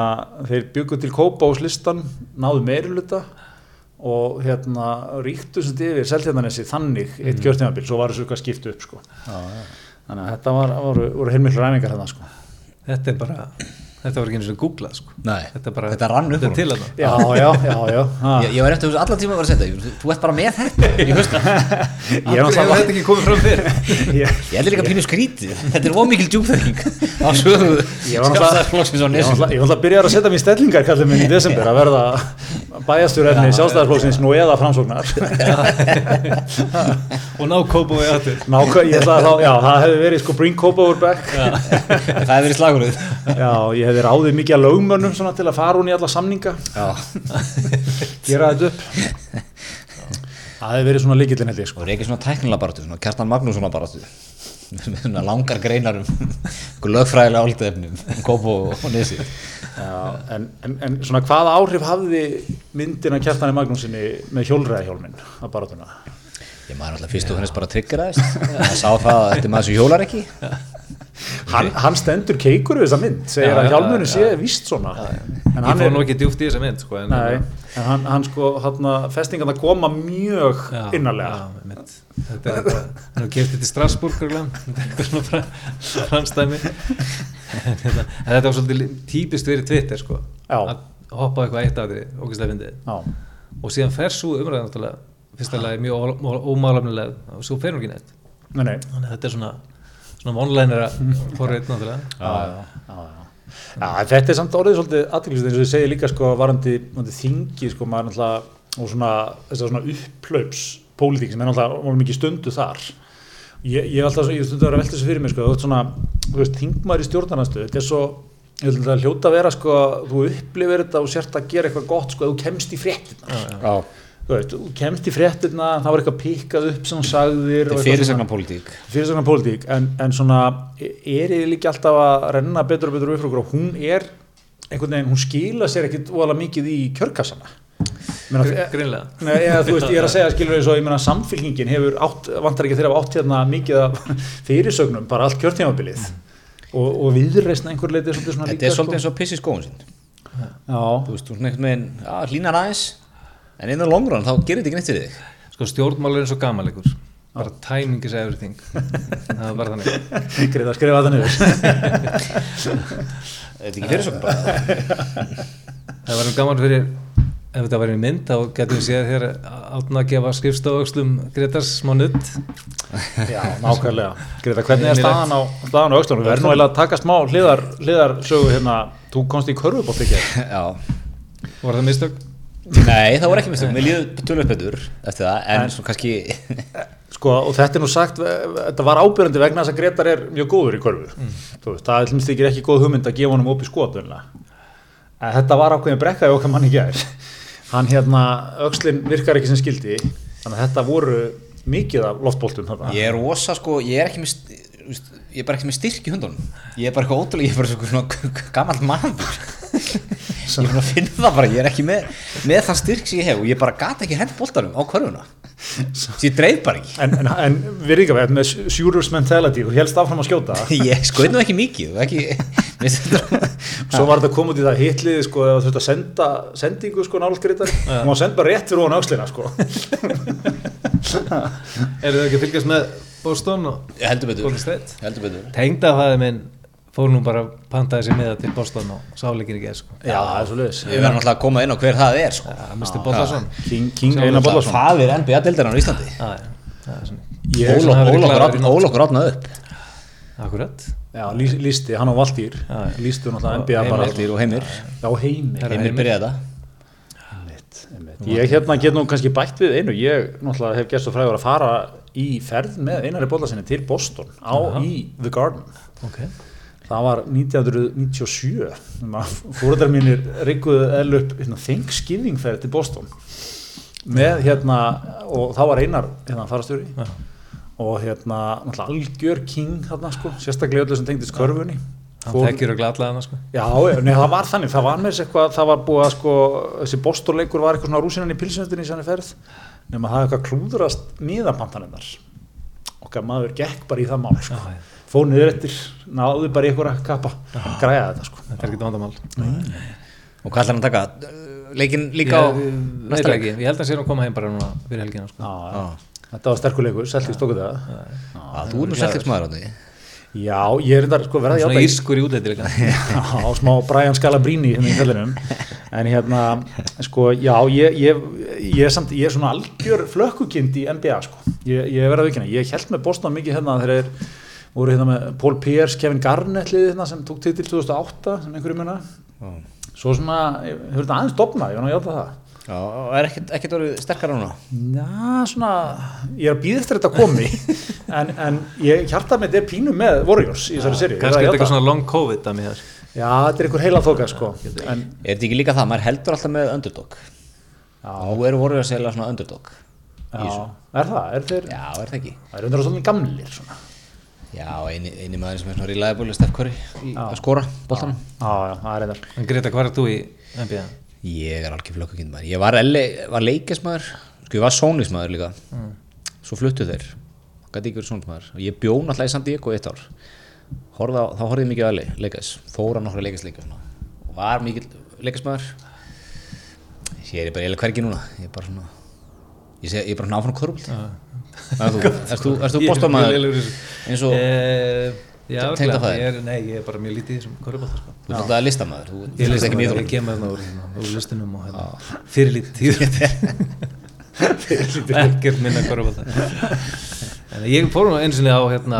þeir byggu til Kópavógs listan náðu meiriluta og hérna ríktu sem yfir seltjarnanessi þannig eitt kjörtímabil, svo var þessu eitthvað skipt upp sko. þannig að þetta var, voru, voru heilmiklu ræningar hérna sko. Þetta er bara, þetta var ekki eins og googlað sko. Nei, Þetta bara, þetta rann upp þetta úr til það. já, já, já, já. Ha. Ég, ég var eftir þessu allan tíma að vera að setja þú- ert bara með þetta. Ég, veist, ég er náttúrulega þetta ekki komið fram fyrr? ég, ég held líka pínu skrítið. Þetta er ómikil djúpþekking. Á sögu Ég var náttúrulega- að byrja að setja mér stellingar kallið minn í desember að verða bæjastjórnefni sjálfstæðarflóksins nú eða framsóknar. Og ná kópa við aftur. Nákvæm, ég ætla að þá, já, það hefði verið sko bring Það hefði ráðið mikið að lögmönnum svona til að fara hún í alla samninga. Gera þetta upp. Það hefði verið svona líkillin sko. Og reykir svona tæknilega baráttu, svona Kjartan Magnússon baráttu. Með svona langar greinar um einhver lögfræðilega álítefnum um en, en, en svona hvaða áhrif hafði myndin að Kjartani Magnúsinni með hjólræðahjólminn að baratuna? Ég maður alltaf fyrst og finnst bara að tryggeraðist Það sá það að þetta er maður sem hjólar ekki Hann, hann stendur keikur við þessa mynd, segir Já, að já, hjálmurinn já, sé já. víst svona. En Ég hann fór nú ekki djúpt í þessa mynd sko. En, nei, en hann, hann sko hann, festingarna koma mjög innarlega. Þetta er hann hefur þetta í Strasbourg örugglega. þetta eitthvað svona fra- franstæmi en hérna- en þetta var svolítið típist verið Twitter sko, að hoppa eitthvað eitt af því Já, og síðan fer svo umræðan fyrsta lagi mjög ómálafnilega og svo fer hún ekki neitt. Nei, nei. Þannig að þetta er svona svona já, já, já, já. Já, en þetta er samt orðið svolítið aðtæklusið eins og ég segi líka sko varandi, þingi sko maður náttúrulega og svona þess að svona upplaups pólitík sem er náttúrulega mikið stundu þar. Ég, ég er alltaf, ég stundu að vera að velta þessu fyrir mig sko, þú veist svona, þú veist, þingmaður í stjórnarnastu þetta er svo, ég held að hljóta að vera sko, þú upplifir þetta og sért að gera eitthvað gott sko, ef þú kemst í fréttina Já, þú veist, þú kemst í fréttina það var eitthvað pikkað upp sem þú sagðir þetta er fyrirsagnar pólitík en, en svona er ég líka alltaf að renna betur og betur upp frá og hún er einhvern veginn, hún skila sér ekkit óalega mikið í kjörkassana. Meina, Gr- Greinlega Nei, eða, þú veist, ég er að segja skilur eins og ég meina samfylkingin hefur átt, vantar ekki þeirra átt hérna mikið af fyrirsögnum, bara allt kjörtímabilið. Og, og viðreisna einhver leiti Þetta er svolítið eins og pissi skóin sinn. Já, Þú veist, þú veist, einhvern veginn, já, hlínar aðeins En innan longrun, þá gerir þetta ekki neitt fyrir þig. Sko stjórnmál er eins og gamanleikur. Bara timing is everything. Það var bara þannig að skrifa það niður. Þetta er ekki fyrirsagnar bara? Það var gaman fyrir ef þetta var í mynd þá getum við séð þér átna að gefa skrifstofauxlum Gretars smá nutt Já, nákvæmlega. Greta, hvernig er staðan á, staðan á aukslunum? Við eiginlega að taka smá hliðar, hliðar sögu hérna, þú komst í körfubótt ekki Já, var það mistök? Nei, það voru ekki mistök Mér líður tölvöld betur eftir það En, En- svo kannski Sko, og þetta er nú sagt, þetta var ábyrjandi vegna þess að Gretar er mjög góður í körfu. Þú veist, það er hlumst ekki ekki góð hugmynd að gefa honum opið skot venlega. en þetta var ákveðin brekka í okkar manni gær. Hann hérna, aukslin virkar ekki sem skildi þannig að þetta voru mikið af loftboltum þarna. Ég er rosa sko, ég er ekki með st- þú veist, ég er bara ekki með styrk í hundunum ég er bara eitthvað ótrúlega, ég er bara svona gammal maður ég er bara að finna það bara, ég er ekki með, með þann styrk sem ég hef og ég bara gata ekki hend boltanum á körfuna. Svo ég dreif bara ekki. En, en, en við ríka með shooters mentality, þú helst áfram að skjóta. Ég skoði nú ekki mikið og ekki, svo var þetta komið út í það hitliði sko, þú veist að senda sendingu sko nálgritar. Og maður senda bara rétt fyrir hún aukslina sko. Eru þau ekki að fylgjast með Boston og heldur betur, Golden State? heldur betur. Tengda það minn fór nú bara pantaði sér miða til Boston og sáleikin ekki sko. já, það er svo leiðis við verðum alltaf að koma inn á hver það er sko. ja, Mr. Bollason. King, King Einar það- Bollason. það er NBA-deildarinn á Íslandi. Já, já, það er svona Ég- Ól- hafi verið glaður í nótt, ólokkur átnað upp akkurat. Já, lýsti, hann á Valtýr. Já, já. lýstu náttúrulega NBA bara. Valtýr og Heimir. Já, heimir. Heimir byrjaði einmitt. Ég hérna get nú kannski bætt við einu. Ég náttúrulega hef gert svo fræður að fara í ferð með einari bollasinni til Boston á Aha. í The Garden. Ok það var 1997 fóruðar mínir reykuðu eða upp hérna, Thanksgiving ferð til Boston með hérna og þá var einar hérna farastjóri Já. og hérna algjör king þarna sko, sérstaklega öllu sem tengdist körfunni hann Fór- þekkjur og glatlaði hann sko. Já, nei, það var þannig, það var með þessi eitthvað, það var búið að sko, þessi bóstorleikur var eitthvað svona rúsinan í pilsnöndinni í sannig ferð, nema það eitthvað klúðrast miðapantaninnar. Okkar maður gekk bara í það mál, sko. Já, já. Fóð niður eftir, náði bara í eitthvað kappa, græða þetta, sko. þetta er ekki vandamál Og hvað ætlar hann að taka? Leikin líka á ég, veit næsta það leik? ekki, ég held að hann sé að koma heim bara núna fyrir helgina sko. Já. Þetta var sterkuleikur, seltist okkur það. Þú er nú seltiks maður á því. Já, ég er þetta, sko, verða að svona játa í- írskur í útleiti líka Já, smá Brian Scalabrine hérna í fellinum en hérna, sko, já ég, ég, ég, er samt, ég er svona algjör flökkukind í NBA, sko ég, ég verða að vikina, ég held með Boston mikið hérna þegar þeir voru hérna með Paul Pierce, Kevin Garnett liðið hérna sem tók titil 2008 sem einhverju minna svo svona, ég hefur þetta aðeins dopnað, ég var nú að játa það Já, og er ekkert, ekkert orðið sterkara núna? Já, svona, ég er að býða eftir þetta komi en, en ég hjarta með þetta er pínu með Warriors í þessari seri kannski er þetta eitthvað svona long covid að mér Já, þetta er einhver heila þóka, sko en, Er þetta ekki líka það? Maður heldur alltaf með underdog. Já. Nú eru að segja svona underdog. Já, er það? Er þeir, Já, er það ekki? það er undir á svolítið gamlir svona. Já, eini, eini maður sem er svona reliable er Steph Curry í Já. að skora boltanum. Já, já, það er þetta. en Greta, hvað er þú í NBA? Ég er alveg flökkukind maður. Ég var, var leikismadur, sko ég var sónismadur líka. Svo fluttu þeir. Gæti ekki verið sónismadur. Og ég bjón alltaf í San Diego í eitt ár. Horfði á, þá horfði ég mikið á LA, leikis. Fóra nokkra leikisleika svona. Og var mikið leikismadur. Ég er bara eiginlega hvergi núna. Ég er bara svona, ég, sé, ég er bara svona korfbult. Erst þú, þú, er þessu. eins og, Eh, Já, Te- örugglega. tengdafaðir? Ég er, nei, ég er bara mjög lítið í þessum korfbólta sko. þú ert alltaf listamaður. Þú Ég fylgist list ekki mjög Ég kem hérna úr, úr listunum og hérna, fyrir lítið tíð Ekkert minna korfbólta En ég fór nú einu sinni á hérna,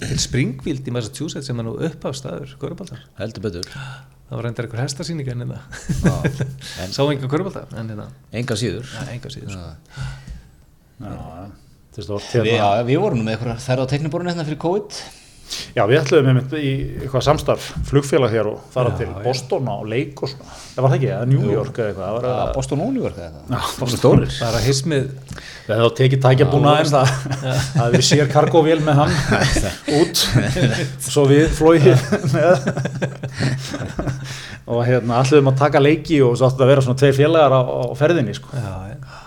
til Springfield í Massachusetts sem er nú uppáfstæður korfbóltar Heldur betur. Það var reyndar eitthvað hestasýninga en hérna Já, Sá enga korfbólta en hérna, Enga síður. enga síður sko. Já, er Við, hérna. já, við vorum nú með eitthvað þær á tekniborinu hérna fyrir COVID. Já, við ætluðum einmitt í eitthvað samstarf flugfélag hér og fara Já, til. Boston og leik og svona. Það var það ekki, eða New York eða eitthvað. Það var að, Boston og New York eða eitthvað. já, Boston stórir. Bara hismið Við hefum tekið tækjabúna en það það hefði verið sér kargóvél með hann út svo við flóið með og hérna alluðum að taka leiki og svo það að vera svona tveir félagar á, á ferðinni sko. Já, já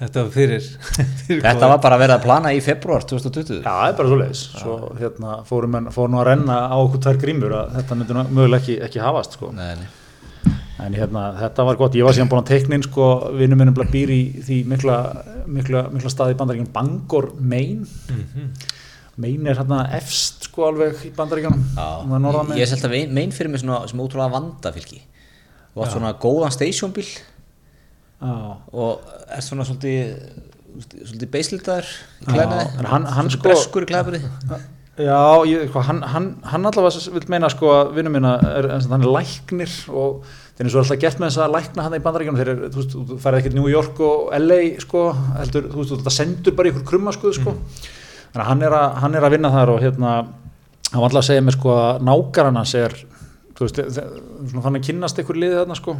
Þetta var fyrir, fyrir Þetta var bara að vera að plana í februar 2020. Já, það er bara svo leiðis svo hérna fórum en, fórum nú að renna á okkur tvær grímur að þetta myndi nú mögulega ekki, ekki hafast sko. Nei, nei. en hérna þetta var gott, ég var síðan búin að teikna inn sko, vinnum minnum bara býr í því mikla, mikla, mikla staði í bandaríkjum Bangor, Maine Maine er hérna efst sko alveg í bandaríkjunum Já, Það er norðan ég, ég er selta mein fyrir mig svona, sem ótrúlega vandafylgi. Þú átt svona góðan stationbíl. Og er svona svolítið, svolítið beislitaður í klæðnaði. en hann- hann sko- Breskur í klæðnaði. Já, ég, sko, hann, hann, hann allavega vil meina sko að vinnum minna er, hann er læknir og það er eins og alltaf gert með þess að lækna hann í bandaríkjunum þegar þú veist, þú færði ekkert New York og LA sko, heldur, þú veist, þetta sendur bara ykkur krumma sko, sko. þannig að hann er að, hann er að vinna þar og hérna, hann var alltaf að segja mér sko að nákaran hans er þú veist, þannig að kynnast ykkur liðið þarna sko,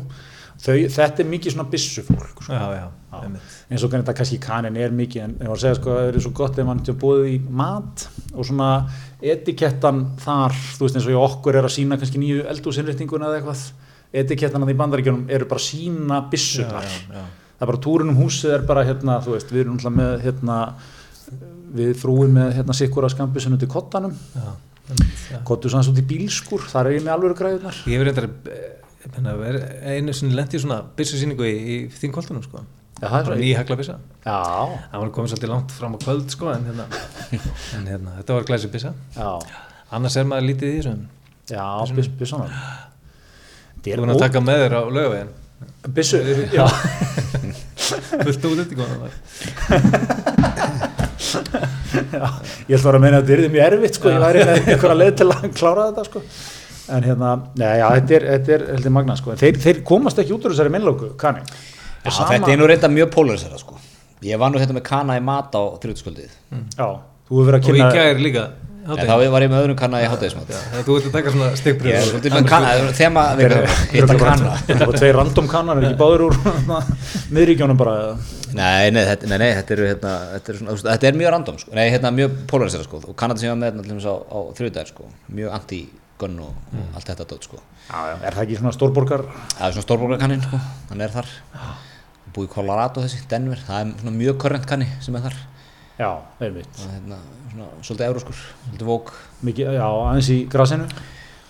þau, þetta er mikið svona byssufólk sko Já, já, einmitt. eins og þetta kannski kanin er mikið en ég var að segja sko að það er svo gott ef mann til að búið í mat og svona etikettan þar, þú veist eins og í okkur er að sína kannski nýju eldúsinréttinguna eða eitthvað etikettan að í bandaríkjunum eru bara að sína byssunar, Já, já, já. það er bara túrun um húsið er bara hérna, þú veist, við erum náttúrulega með hérna, við frúin með hérna sikkura skambisinn undir kottanum Já, einmitt, já. kottu sanns út í bílskur, þar er ég með alveg græðunar Einu sinni lendi svona byssusýningu í, í þingkoltunum sko. Já, það Bara svo ný hagla byssa. Já, Það var komið svolítið langt fram á kvöld sko, en, hérna, en hérna, þetta var glæsi byssa. Já, Annars er maður lítið í þessum já, byssunar Þú er að taka með þér á lögvegin Byssu, já. Fullt út eftir Já, ég ætla bara að meina að þetta er mjög erfitt sko, ég væri einhverja leið til að klára þetta sko. En hérna, neða, já, þetta er, þetta er heldur magna sko, en þeir, þeir komast ekki út úr þessari minnlóku, kanni Já, þetta er nú reynda mjög polarisera sko. Ég var nú hérna með kana í mat á þrjóðskvöldið. Já, þú hefur verið að Og í kynna gær líka En þá var ég með öðrum kana í hátæðismat. Já, Þú ert að taka svona er kana, þema við hitta kana. Það er tvei random kannar, er ekki báður úr miðríkjónum bara eða? Nei, nei, þetta, nei, nei, þetta, eru, hérna, þetta, er svona, þetta er mjög random, sko. nei, hérna, mjög polarisera sko. og Kanada sem ég var með hérna, til dæmis á, á þriðdæðir, sko. mjög anti gunn og, og allt þetta dót sko. Já, já, er það ekki svona stórborgar? Það er svona stórborgarkannin sko, hann er þar. Búið í Colorado þessi, Denver. Það er svona mjög korrent kanni sem er þar. Já, einmitt. Og hérna, svona, svolítið euróskur, svolítið vók Mikið, já, aðeins í grasinu?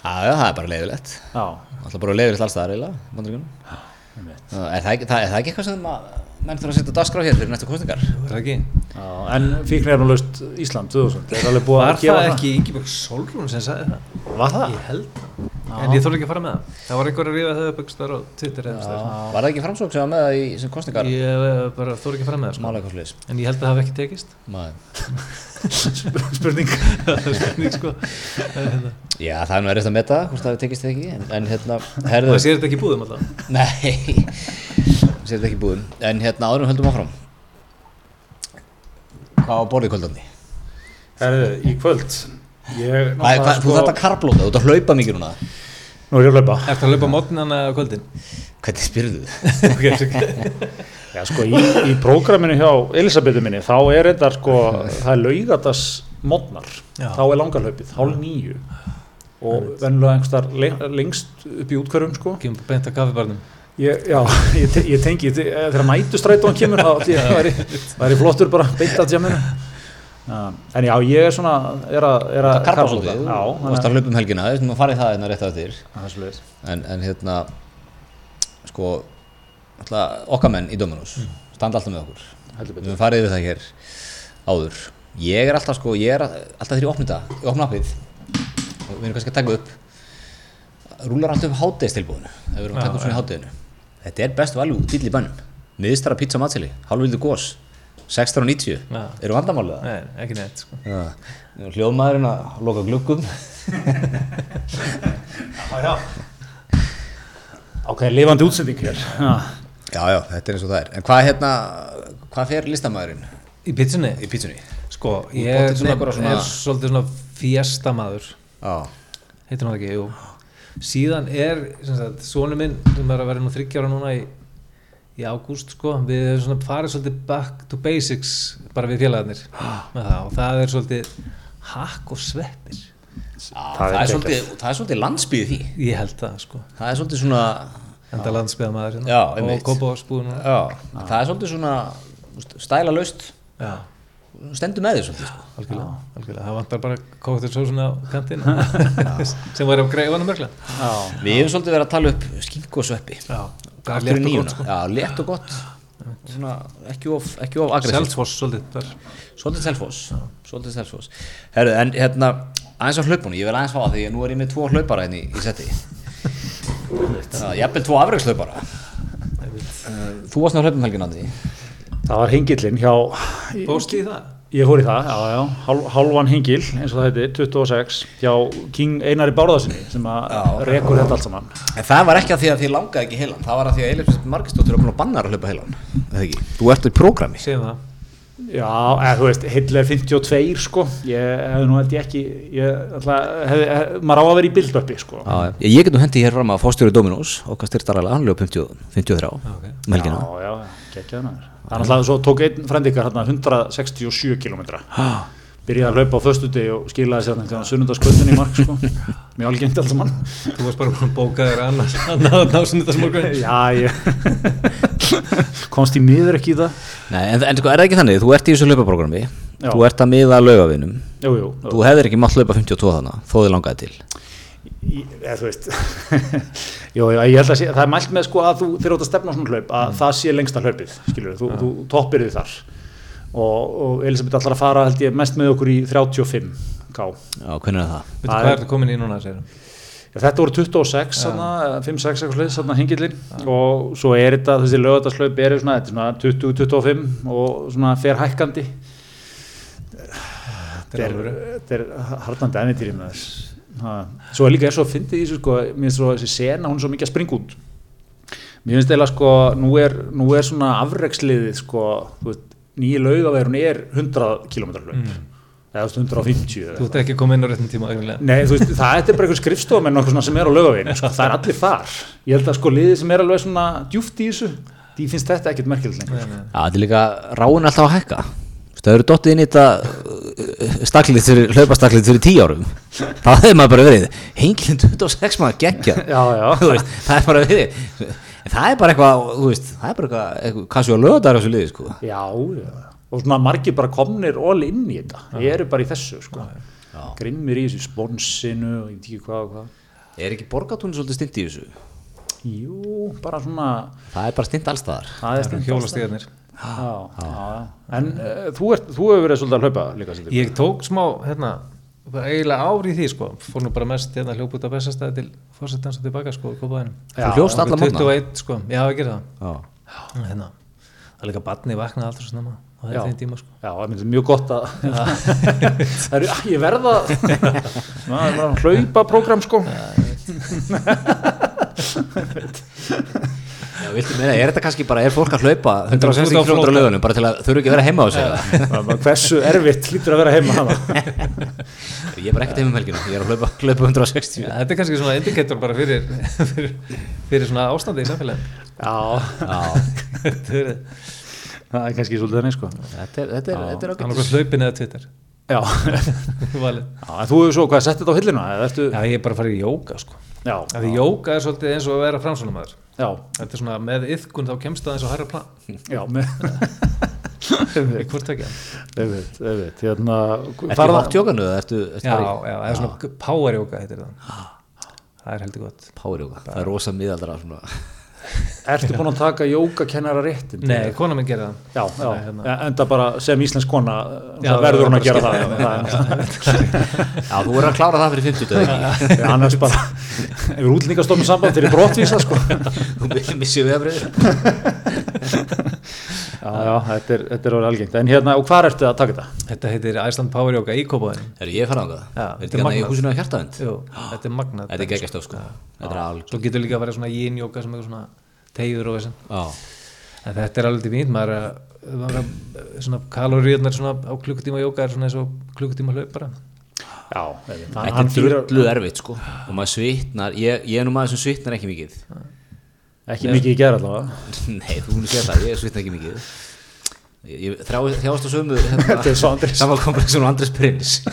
Já, já, það er bara leiðilegt. Já, alltaf bara leiðilegt allstaðar eiginlega, er það, það, er það ekki eitthvað sem að menn þurfa að setja dagskrá hér fyrir næstu kostningar Það er ekki? Já, en fíknirnulaust Ísland 2000 er alveg búið Var að gefa það ekki Ingeborg Solrún sem sagði það? Var það? Ég held það. En ég þór ekki að fara með það. Það var einhver að rífa það upp einhverstaðar á Twitter eða einhverstaðar. var það ekki framsók sem var með það í sem kostningar Ég eh, bara þór ekki að fara með það sko. Það Spurning Það er spurning sko. Það já, það er nú erist að meta hvort það tekist eða ekki en, en hérna, herðu sér þetta ekki búðum alltaf? Nei, sér þetta ekki búðum. En hérna áðurum höldum áfram. Hvað var borðið kvöldandi? Herðu, í kvöld Ég, Hvað, hvað, þú þarft að karblóta, þú ert að hlaupa mikið núna. Nú er ég að hlaupa. Ertu að laupa mótnana kvöldin? hvernig spyrðu? Já, sko, í, í prógraminu hjá Elisabetu minni, þá er þetta sko, það er laugatas modnar, þá er langarhlaupið, hálf nýju og venjulega einhverstar lengst upp í útkverfum, sko. Kemur beint að kaffibarnum. Ég, já, ég, te- ég tengi, þegar mætustrætóan kemur, þá ætli ég að væri, væri flottur bara beint að tjáminu. En já, ég er svona, er að, er að Karpa svolítið, þú varst að hlaupa um helgina, fara í það hérna rétt að þér það er svolítið. en, en hérna sko okkar menn í Dominus standa alltaf með okkur. Heldur við höfum farið yfir það hér áður. Ég er alltaf sko, ég er alltaf þegar ég opna þetta ég opna appið og við erum kannski að taka upp rúlar alltaf upp hátegistilbúðinu ef við erum að taka upp svona í háteginu þetta er best valjú dýll í bannum miðstara pizza matseli, halvvildu gós 16.90, Já. eru vandamálið það? Nei, ekki neitt sko. Já, hljóðmaðurinn að loka gluggum. Ok, lifandi útsending hér. Já. Já, já, þetta er eins og það er. En hvað hérna, hvað fer listamæðurinn? Í pizzunni? í pizzunni? Sko, ég er, svona svona- er svolítið svona fjestamaður Já, heitir hann það ekki, jú. Síðan er, sem sagt, sonu minn sem er að vera nú þryggjára núna í í ágúst, sko, við hefum svona farið svolítið back to basics bara við félagarnir með það og það er svolítið hakk og sveppir. Það, er svolítið, það er svolítið landsbyði því. Ég held það, sko. Það er svolítið svona enda landsbyðamaður hérna. Já, og já, það er svolítið svona stæla laust stendur með því svolítið sko. algjörlega, algjörlega. Það vantar bara kóktur sósuna á kantinn. Sem var á greifanum mörgla Já. við hefum svolítið verið að tala upp skinku og sveppi. Létt og sko. Já, létt og gott. Svona, ekki of, ekki of aggressív. Selfoss svolítið þar. Svolítið selfos selfos en hérna, aðeins á hlaupunum ég vil aðeins fá það því að nú er ég með tvo hlaupara hérna í, í seti Já, jafnvel tvo afreikslaupara þú varst ná hlaupum helgin Andi Það var hengillin hjá, Fórstu í það? ég fór í það, já, já, hálf, hálfan hengil, eins og það heiti, 26, hjá King Einari Bárðarsinni sem að rekur þetta allt saman. En það var ekki að því að þið langaði ekki heilan, það var að því að Eilif Margistóttir var búin að banna að hlaupa heilan, eða ekki? Þú ert í prógrami. Segjum það Já, eða þú veist, heill er 52 sko, ég hefði nú held ég ekki, ég ætla, hefði, hef, maður á að vera í bildöppi sko. Já, já. Ég get nú hendi hér fram að fórstjóri Dominós, okkar styrtarælega, hann lög 50, 53 ok. um helgina. Já, já, geggjaði náður. Það er náttúrulega svo tók einn frendikar hérna 167 kilometra. Byrjaði að hlaupa á föstudegi og skilaði sér þannig að sunnundaskvöldin í mark sko. Mjög algengt allt saman. Þú varst bara að bóka þér annars að ná, sunnudasmorgun Já, ég komst í miður ekki í það. Nei, en, en sko, er það ekki þannig, þú ert í þessu hlaupaprógrami, Já. þú ert að miða jú, þú hefðir ekki mátt hlaupa 52 þannig, þó þið langaði til. Eða þú veist já, ég held að sé, það er mælt með sko að þú þú ert að stefna á svona hlaup að það sé lengsta hlaupið, skilur þú, þú toppir þið þar og, og Elisabeth ætlar að fara held ég mest með okkur í 35 ká. Já, hvernig er það? Veitu Það hvað er- er þetta komin í núna, segir Já, þetta voru 26, þarna, 5-6 eitthvað sluðis, þarna hengillin og svo er þetta, þessi lögataslaup er svona, þetta er svona 20-25 og svona fer hækkandi. Þetta er þetta er harnandi æfintýri með þess Ha. svo er líka er svo að fyndi í þessu sko, mér finnst svo þessi sena, hún er svo mikið að springa út. Mér finnst eiginlega sko nú er, nú er svona afreksliðið sko, þú veist, nýja laugaverun er 100 km hlaup Mm. eða þú veist, 150 eða Þú ert ekki komið inn á réttum tíma. Nei, þú veist, það er bara einhver skrifstofamenn og eitthvað svona sem er á laugaveginu, sko, það er allir þar ég held að sko liðið sem er alveg svona djúft í þessu því finnst þetta ekkert merkilegt lengur Nei, nei. Já, þetta er líka ráin alltaf að hækka. það eru dottið inn í þetta uh, staklið fyrir, hlaupastaklið fyrir tíu árum þá hefði maður bara verið hengilin 26 maður geggja Já, já. Þú veist, það er bara verið En það er bara eitthvað, þú veist, það er bara eitthvað, eitthvað kannski á lögðar þessu liði, sko Já, já. Og svona margir bara komnir all inn í þetta. Ég eru bara í þessu, sko. Grimmir í þessu sponsinu og ég veit ekki hvað og hvað. Er ekki borgatún svolítið stint í þessu? Jú, bara svona, Það er bara stint allstaðar það er Já, já, já. En uh, þú, ert, þú hefur verið svolítið að hlaupa líka, ég tók smá hérna eiginlega ári í því sko. Fór nú bara mest hérna hljóp út á bestastæði til fórsetans og tilbaka sko Þú hljóst alla mótna 21 sko, já ég Já, það hérna, það er líka barni vaknaði alltaf svo það Já. er þeim tíma sko. Já, það er mjög gott að það er, ég verða er hlaupa program sko. Já, viltu meina, er þetta kannski bara, er fólk að hlaupa 160 Þetta er út á km flótta. lögunum bara til að þurfa ekki að vera heima á sig hversu erfitt lítur að vera heima hana Ég er bara ekkert heima um helgina, ég er að hlaupa, hlaupa 160 ja, þetta er kannski svona indikator bara fyrir fyrir, fyrir svona ástandi í samfélaginu. Já, Já, þetta er það er kannski svolítið þannig sko. Þetta er, er, er hvort hlaupin eða Twitter Já, Já þú hefur svo, hvað, sett þetta á hillina? eða Ertu, já ég er bara að fara í jóka sko. Því jóka er svolítið eins og að vera framsvonumæður já, þetta er svona með yðkun þá kemst það eins og hærra plan. Já, með hvort ekki hotjókanu eða ertu, ertu já, það er svona power jóka heitir það. Það er heldur gott. Powerjóka? Það er rosa miðaldra svona Ertu búin að taka jógakennara réttin? nei, kona minn gerir það Já, já, Nei, hérna. ja, enda bara sem íslensk kona Já, verður hún að gera það, Já, þú verður að klára það fyrir 50 eða ekki það er annars bara yfir útlendingastofnum samband þeirri brottvísa sko. Þú missið veðabrið Já, já, þetta er, þetta er orðið algengt. En hérna, og hvað ertu að taka þetta? þetta heitir Iceland Power Yoga í Kópavæðin Herru, ég farað á það Já, þetta er þetta hérna í húsinu að hjartaðend? Jú, þetta er magnað. Þetta er geggjastöf sko. Þetta er alg svo getur líka að vera svona yin yoga sem er svona tegjur og þessan Já, en þetta er alveg til fínt maður er að, maður að svona kaloríunar svona á klukkutíma yoga er svona eins og klukkutíma hlaup bara. Já, þetta Þetta er drullu erfitt sko. Og maður svitnar, ég, ég er nú maður sem svitnar ekki mikið Ekki mikið í gera allavega. Nei, þú múið sér það, ég svitnar ekki mikið. Ég, þrá- þjáast á sömu Þetta er svo Andrés. Saman komplexun og Andres Prins.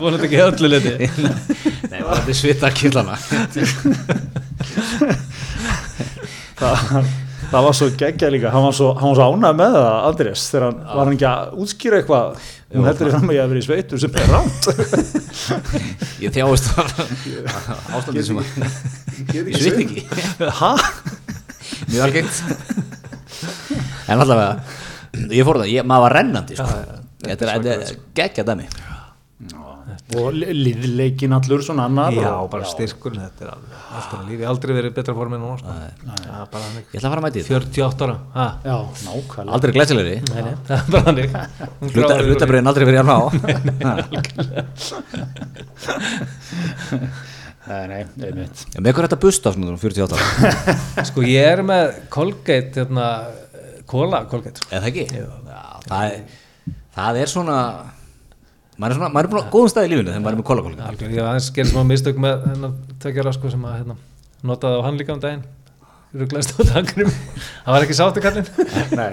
Var þetta ekki öllu liti Nei, það er svitnar killana. Það, það var svo geggjað líka. Hann var svo, svo ánægð með það, Andrés Þegar hann var hann ekki að útskýra eitthvað Hún heldur í fram að ég hef verið í sveitur sem er ránt Ég þjáast ástandið sem að Ég svit ekki Hæ? Mjög algengt. En allavega Ég fór það, ég, maður var rennandi sko. Þetta er, þetta er geggja dæmi Og li- liðleikin allur svona annar já, og, bara styrkur þetta er alveg allt annað líf, ég hef aldrei verið betra formi en núna sko. Já, Ég ætla að fara að mæti þetta. 48 ára, ha, Já, nákvæmlega. Aldrei glæsilegri. Er Hlutabriðin aldrei verið að ná Nei, nei, einmitt. Já, Með hver þetta busta svona 48 ára? Sko ég er með Colgate hérna, kóla Colgate. Eða það ekki? Já, það er, það er svona maður er svona, maður er búin á góðum stað í lífinu þegar maður er með kólakólka Algjör, ég aðeins gerði smá mistök með hennar tveggjara sko sem að hérna, notaði á hann líka um daginn. Rugglaðist á tankurum það var ekki sáttu kallinn. Nei,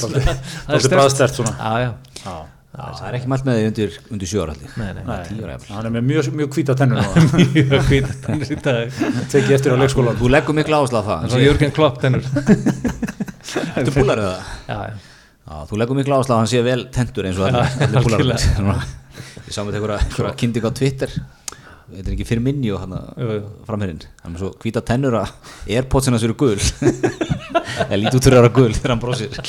það þetta er bræðstert svona. Já, já, Já, Já, það er ekki mælt með því undir, undir jafnvel. hann er með mjög, mjög hvíta tennur og mjög hvít tennur í dag. Tekið eftir á leikskólan Þú leggur miklu áherslu á það. Það er Jörgen Klopp tennur. Þú búlar það já, já, Já, þú leggur miklu áherslu á að hann sé vel tentur eins og allir. Ég sá með einhverja kynning á Twitter. Þetta er ekki fyrir minni og hann framherinn Hann er svo hvíta tennur að Airpodsina sér gul. Eða lítið út fyrir að vera gul þegar hann brosir.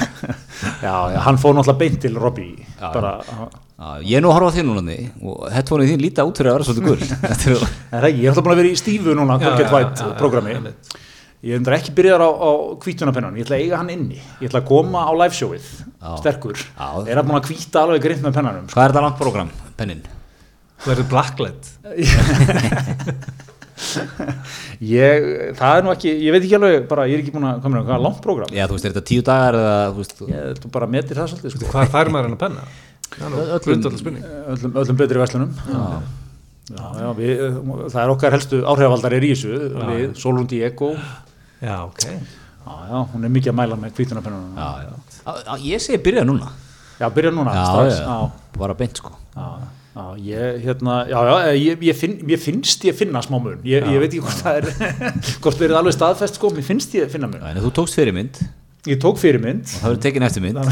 Já, hann fór náttúrulega beint til Robbie Ég er nú að horfa þín núna og headphoneið þín líta út fyrir að vera svolítið gul. Þetta er það ekki, ég er alltaf búin að vera í stífu núna já, White programmi. Ég undir ekki byrjar á, á hvítunapennan ég ætla að eiga hann inni, ég ætla að koma á liveshowið sterkur, Já. er að búin að hvíta alveg grind með pennanum Hvað er þetta langt program, pennin? verður blacklight ég, það er nú ekki, ég veit ekki alveg bara, ég er ekki búin að koma með hvað er langt program Já, þú veist, er þetta tíu dagar eða, þú veist, ég, þú bara metir það svolítið sko. hvað fær maður hann að penna? nú Öllum- spurning öllum, öllum betri verslunum já. Já, við, það er okkar helstu áhrifavaldar er í þessu við, Solund Diego já, ok Já, já, hún er mikið að mæla með kvítunarpennunum. já, já. Á- á- ég segi byrja núna Já, byrja núna. já, strax. já, bara beint sko Já, já, ég, hérna, já, já, ég, ég, finn, ég finnst ég finna smá mun. Ég, ég veit ekki hvort það er, hvort það er alveg staðfest, sko, mér finnst ég finna mun. en þú tókst fyrirmynd og Ég tók fyrirmynd. það verður tekin eftir mynd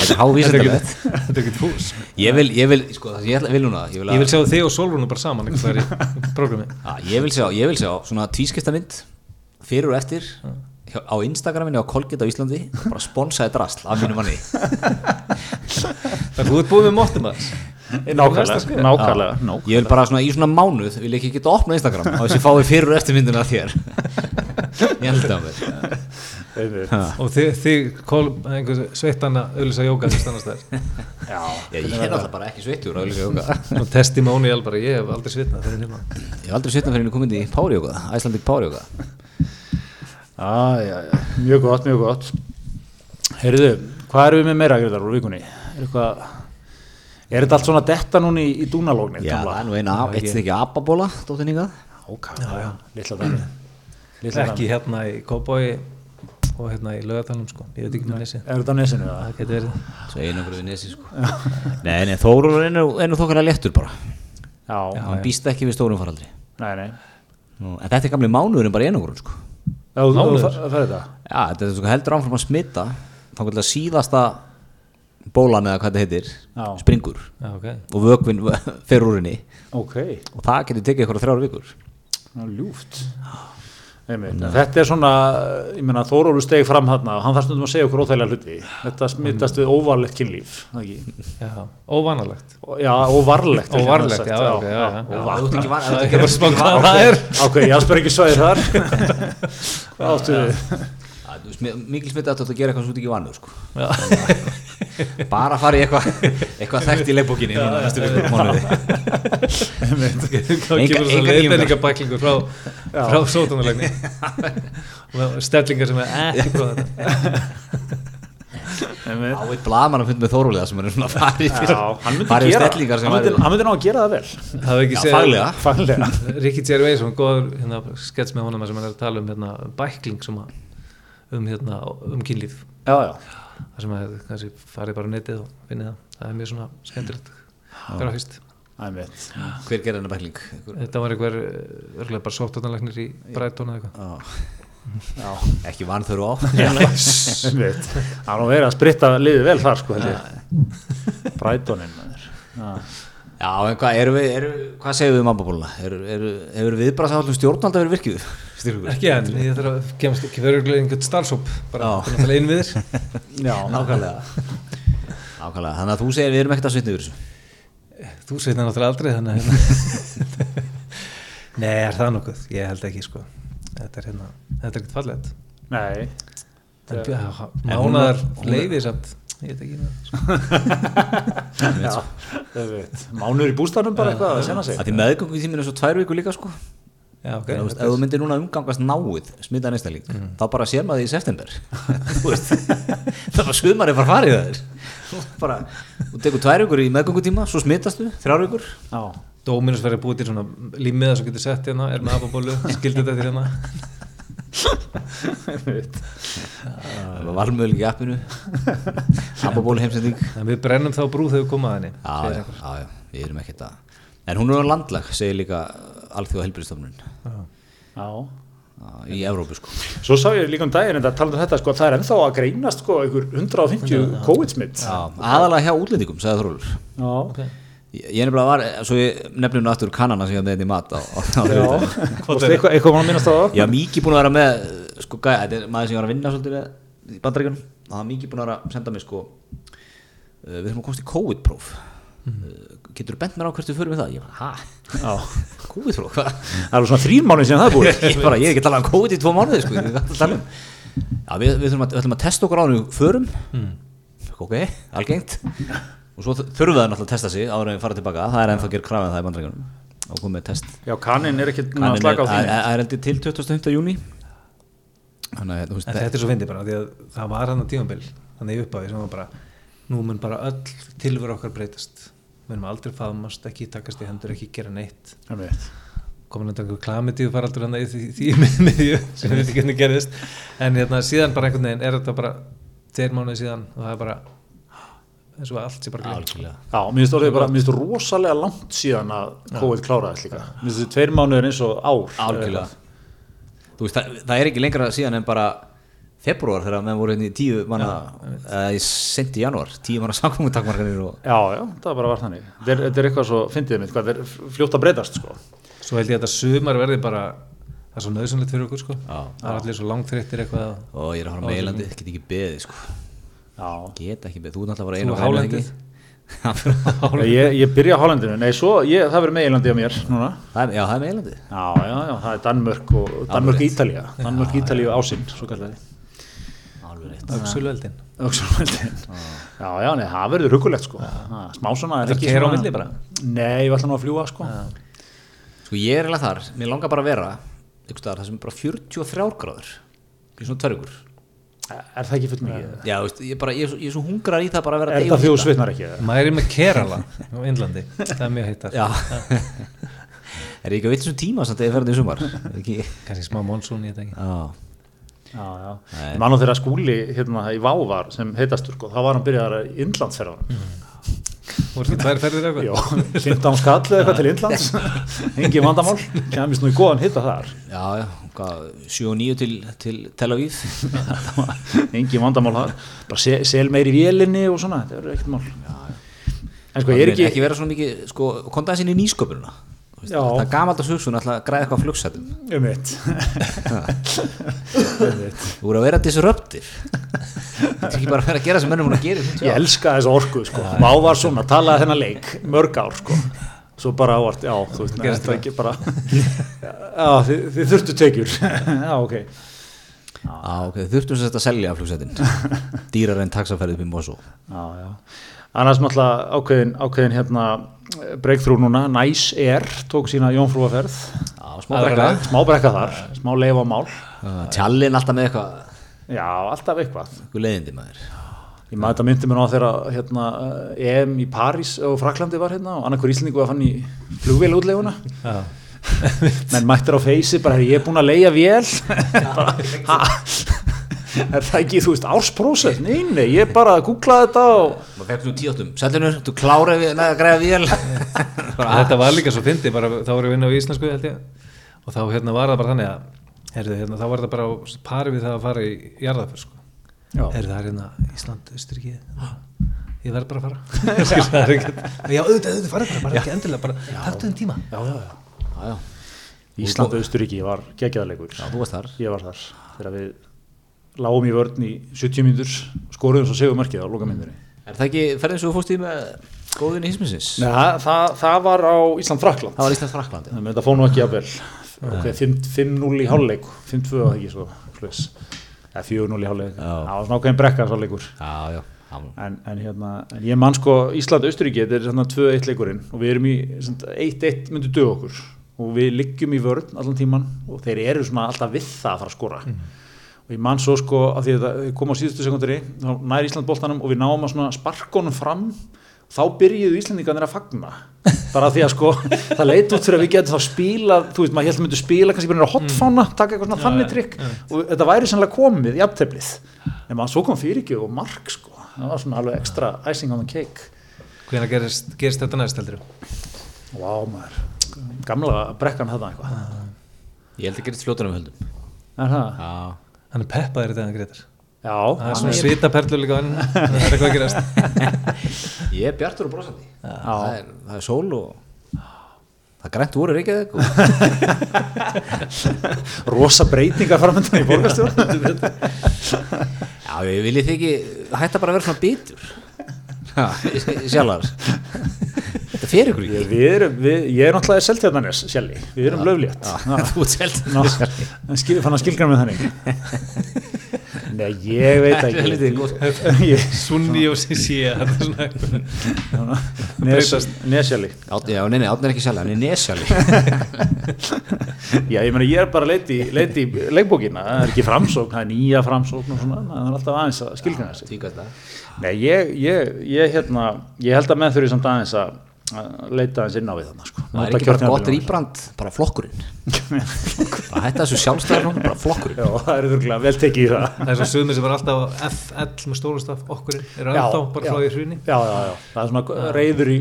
þetta er hávísendalegt Þetta er ekkert hús. ég vil, ég vil, sko, ég vil núna ég vil, Ég vil að, sjá þig og Solrúnu bara saman einhvers staðar í prógrami. að, ég vil sjá, ég vil sjá svona tvískipta mynd fyrir og eftir á Instagraminu á Colgate á Íslandi bara sponsaði drasl af mínu manni. Það er þú ert búið með móttum að Nákvæmlega, nákvæmlega, Já. nákvæmlega. ég vil bara svona í svona mánuð vil ekki geta opnað Instagram á þess að ég fái fyrir og eftir myndina af þér. Ég held mér. Einmitt. og þig, þig kól, einhver sveitana auðvisa jóka sem stannast þær Já, ég, er alltaf bara ekki sveittur á auðvitað jóka og testimonial bara, ég hef aldrei hérna ég hef aldrei sveitnað fyrir henni komið í Icelandic Power Yoga já, já, já, mjög gott, mjög gott. Heyrðu, hvað erum við með meira greiðar úr vikunni? Er, eitthvað, er þetta allt svona detta núna í, í dúnalógnin? já, það er nú eina, eitt ég- stykki ababóla dóttin hingað Ok, já, já, litla dæmi. Litla ekki hérna í Kóbói og hérna í lögatalum sko, ég veit ekki með nessi Er þetta á nesinu? eða? það getur verið svo einangur við nesi sko nei, nei, Þórur er einu, þokkar léttur bara Já, hann býst ekki við stórum faraldri nei, nei. Nú, en þetta er gamli mánuðurinn bara einangur sko? Það fer þetta? já, þetta er svo heldur áfram að smita þá kannski síðasta bólan eða hvað þetta heitir Já. springur já, ok, og vökvinn fer úr henni Ok, og það getur tekið ykkur þrjár vikur er ljúft. Þetta er svona, ég meina Þórólu stegi fram þarna og hann þarf stundum að segja okkur óþægilega hluti. Þetta smittast við óvarlegt kynlíf. það ekki? já, óvanalegt Og- Já, óvarlegt. er Óvarlegt, já, ok, já, já. Já, óvarlegt. það er bara spá hvað það er Ok, ég aðspyr ekki svæðir þar. Hvað áttu við? Mikil smita að þetta gera eitthvað svo ekki vanur sko. Bara fara í eitthvað eitthvað þekkt í þá Enga- leiðbendingabæklingur frá, frá sótunalegni og stellingar sem er ekki Einmitt. á eitt blaman að funda með Þórulega sem er svona farið Já, hann myndi farið gera, stellingar sem hann myndi, væri- hann myndi ná að gera það vel. það hefur ekki Já, séð faglega. Faglega. Ricky Gervais, hann góður hérna, skets með honum sem hann er að tala um hérna, bækling sem að, um, hérna, um kynlíf. Já, já. það sem að kannski farið bara netið og finnið það. Það er mjög svona skemmtilegt. Grafist Einmitt. hver gerir hennar bækling? Einhver- þetta var einhver örgulega bara sóttarnalagnir í Brighton eða eitthvað. Já. Já. ekki vann þurru á. Það er nú verið að spritta liðið vel þar, sko, maður. Já. já en hvað eru við eru, hvað við um ambabóluna hefur viðbrasáhaldum stjórnvalda verið virkið Styrkur? ekki enn, ég þarf að kemast ekki verið einhvern starfsóp bara að tala inn við þér Já, nákvæmlega. Nákvæmlega. Þannig að þú segir við erum ekkert að svitna yfir þessu? Þú segir það náttúrulega aldrei þannig að hérna nei, er það nokkuð, ég held ekki sko. Þetta er hérna, þetta er ekkert fallegt. Nei. Mánaðar leiði samt. Ég veit ekki með það, sko. Mánuður í bústanum bara eitthvað að senna sig. að því meðgöngu tíminn er svo tvær viku líka sko Já, ok okay, ef, þetta ef þú er- myndir núna umgangast náið smita næstæling þá bara sér maður því í september. Þú veist það var sumari bara farið það. Er Þú bara, þú tekur tvær vikur í meðgöngutíma svo smitastu, þrjár vikur. Já. Dominus verið búið til svona límiða sem getur sett hérna, er með ababólu, skildið þetta hérna. Það var valmöðling í appinu. Ababóli heimsending En við brennum þá brú þegar við já, við erum ekkert að en hún er á landlag, segir líka alþjóða helbriðstofnun Já. í Evrópu sko Svo sá ég líka um daginn en það talað um þetta sko, það er ennþá að greinast sko einhver 150 COVID-smitt. já, aðalega hjá útlendingum, sagði Þrólur Já. Ok. ég, nefnilega var, svo ég nefnilega aftur kannana sem ég hafði með þetta í mat á, á, á Já. eitthvað, eitthvað mann að minnast á það? var mikið búin að vera með sko, gæ, þetta er maður sem ég var að vinna svolítið með í bandaríkjunum og það var mikið búin að vera að senda mig sko uh, við þurfum að komast í COVID-próf getur þú bent mér á hvert við förum við það? Ég var, hæ, Já. COVID-próf, hvað? Það er svona þrín mánuð síðan það er búið. ég, bara, ég er ekki að tala um COVID í tvo mánuði sko, um já, við, við, þurfum að, við ætlum að testa okkur á hennu förum. Ok, algengt. Og svo þurfum við að náttúrulega testa sig áður en við fara tilbaka, það er ennþá að gera krafið það í bandaríkjunum. Og komið með test. Já, kannin er ekki að slaka á því. er er heldur til 25. júni þetta er svo fyndið bara, því að það var hann að tímabil þannig í upphafi sem var bara nú mun bara öll tilveru okkar breytast. Við munum aldrei faðmast, ekki takast í hendur, ekki gera neitt. Komin undan einhver klamidíu faraldur hann í því, því miðju sem við ekki hvernig gerðist. En hérna síðan bara einhvern veginn er þetta bara tveir mánuði síðan og það er bara eins og allt sé bara glemt algjörlega. Já, mér finnst orðið bara, mér finnst rosalega langt síðan að COVID kláraðist líka. Mér finnst þetta tveir mánuður eins og ár. algjörlega. Þú veist, það, það er ekki lengra síðan en bara februar þegar menn voru hérna í tíu manna eða í sent í janúar, tíu manna samkomutakmarkanir og Já, já, það bara var þannig. Þetta er, er eitthvað svo, fyndið mitt, hvað, þetta er fljótt að breytast, sko. svo held ég að þetta sumar verði bara það er svo nöðsynlegt fyrir okkur sko það er allir svo langþreyttir eitthvað og ég er að fara með eilandi, get ekki beðið sko. Já. get ekki beðið, þú er náttúrulega bara Þú einu hálendið. Ég, ég byrja á Hollandinu, nei, svo, ég, það verður meilandi á mér núna. það er, já, það er með eilandi Já, já, já, það er Danmörk og Danmörk Ítalía, Danmörk Ítalía ásinn, svo kallar alveg rétt öxulveldin Öxarveldin. Já, já, nei, það verður hugulegt, sko. Ha, Smá svona er ekki svona- milli bara? Nei, ég ætla nú að fljúa, sko. sko ég er eiginlega þar, mér langar bara að vera það sem er bara 43 gráður í svona törgur Er það ekki full mikið? já, þú veist, ég, bara, ég, er ég er svo hungrar í það bara að vera Er það svitnar ekki? eða? er með Kerala á Indlandi það er mjög heitt þar. já er ég ekki að veit þessum tíma samt að ég ferði í sumar Er ekki, kannski smá monsun í þetta ekki já, Já, já. Nei. Ég man á þeirra skúli hérna í Vá var sem heitastur, sko, þá var hann byrjaðar í Indlandsferðanum. voru ekki tvær ferðir eitthvað Já, 15 skall eða eitthvað til Indlands, engi vandamál, kemist nú í góðan hitta þar. já, já hvað, 7 og 9 til, til Tel Aviv engi vandamál þar, bara se, sel meir í vélinni og svona, þetta er ekkert mál. En sko, ég er ekki, ekki, vera svona mikið, sko, kontaði sinni í nýsköpununa Já. Það er gamalt að alltaf að græða eitthvað flugsætum um eitt, þú voru að vera disruptir þetta er ekki bara að vera að gera sem mennum hún að gera í 50 ég elska þessu orku, sko, Vá var svona, talaði þennan leik, mörg ár, sko. Svo bara ávart, já, þú veist, Gerist það. ekki bara, já, þið, þið þurftu tekjur, já, ok. Já, ok, þurftum sem þetta að selja flugsætin. Dýrar en taxaferðið Mosó Já, já. Annars náttúrulega ákveðin, ákveðin hérna breakthrough núna, Nice Air tók sína jónfrúaferð smá brekka leið. smá brekka þar, smá leif á mál. Tjallinn alltaf með eitthvað. Já, alltaf eitthvað. Eitthvað leiðindi maður. Ég maður þetta myndi mér á þegar hérna, EM í París og Fraklandi var hérna og annarkur Íslandingu var fann í flugvél útleguna menn mættir á feysi, bara "Herri, ég er búin að leia vél. Bara, ha er það ekki, þú veist, ársprósess nei, nei, ég bara googlaði þetta og maður fekk svona tíóttum, sællinu, þú kláraði við að græða vél þetta var líka svo fyndi bara, þá vorum við inn á íslensku held ég. Og þá hérna var það bara þannig að herðu, hérna, þá var það bara pari við það að fara í jarðaför sko. Já. herðu það er hérna Ísland, Östuríki ég verð bara að fara. Það er ekkert- já, auðvitað, auðvitað, farið bara, bara ekki endilega bara, taktu þenn tíma. Já, já, já. Já, já, Ísland og Austuríki var geggjaðarleikur já, þú varst þar. Ég var þar þegar við lágum í vörn í 70 mínútur skoruðum svo segur markið á lokamindinni Er það ekki ferðin sem þú fórst í með góðin í Hísmisins? Nei, það, það, það var á Ísland-Frakland Það var Ísland Fraklandi þannig að þetta fór nú ekki að vel. Okay, 5-0 í hálfleik 5-2 var ekki svo eða 4-0 í hálfleik. Já. það var svona ákveðin brekka svo leikur. Já, já, já en, en, hérna, en ég man sko Ísland-Austuríki þetta er svona 2-1 leikurinn og við erum í svona 1-1 myndi dög okkur. Og við liggjum í vörn allan tíman og þeir eru svona alltaf við það að fara að skora og ég man svo sko að því að það kom á síðustu sekundari þá nær Ísland boltanum og við náum að svona sparkonum fram. Þá byrjuðu Íslandingarnir að fagna. Bara því að sko það leit út fyrir að við getum þá spila þú veist maður held að myndu spila kannski bara hotfána taka eitthvað svona þannig trikk og þetta væri sannlega komið í afteplið en maður svo kom fyrir ekki og mark sko. Það var svona alveg ekstra icing on the cake. Hvernig gerist, gerist þetta næst heldur Vá maður, gamla brekkan hefða eitthvað. Ég held að gerist fljótur um höldum. Er það? Já, hann er peppaður í þetta Gretar Já, það er svona er- svitaperlur líka það er eitthvað að gerast. Ég er bjartur og brosandi. Það er, það er sól og það er grænt úr Reykjavík og rosa breytingar framöndan í borgarstjórn. Já, ég viljið þið ekki hætta bara að vera svona bitur Já, sjálfar. Þetta fer ykkur Ég, ekki. Við erum, við, ég er náttúrulega seltjarnanes sjálfi, við erum löflétt Þú ert selt. Ná, en skil, fann að skilgra með þannig. Nei, ég veit ekki. Sunni og Sissi er. Nes- Nesjali já, neini, átni er ekki sjálf, hann er nesjali Já, ég meina, ég er bara leit í, leit í leikbókina, það er ekki framsókn, það er nýja framsókn og svona, það er alltaf aðeins að skilgra þessi Tíkast það Nei, ég, ég, ég, hérna, ég held að menn þurfi samt aðeins að leita hans inn á við þarna sko. það er ekki bara gott rýbrand bara flokkurinn. Bara hætta þessu sjálfstæðar bara flokkurinn. Já, það er þurrglega vel tekið í það. Það er svo sumir sem var alltaf FL með stórustaf, okkurinn, eru ennþá bara í hruni. Já, já, já, það er svona reyður í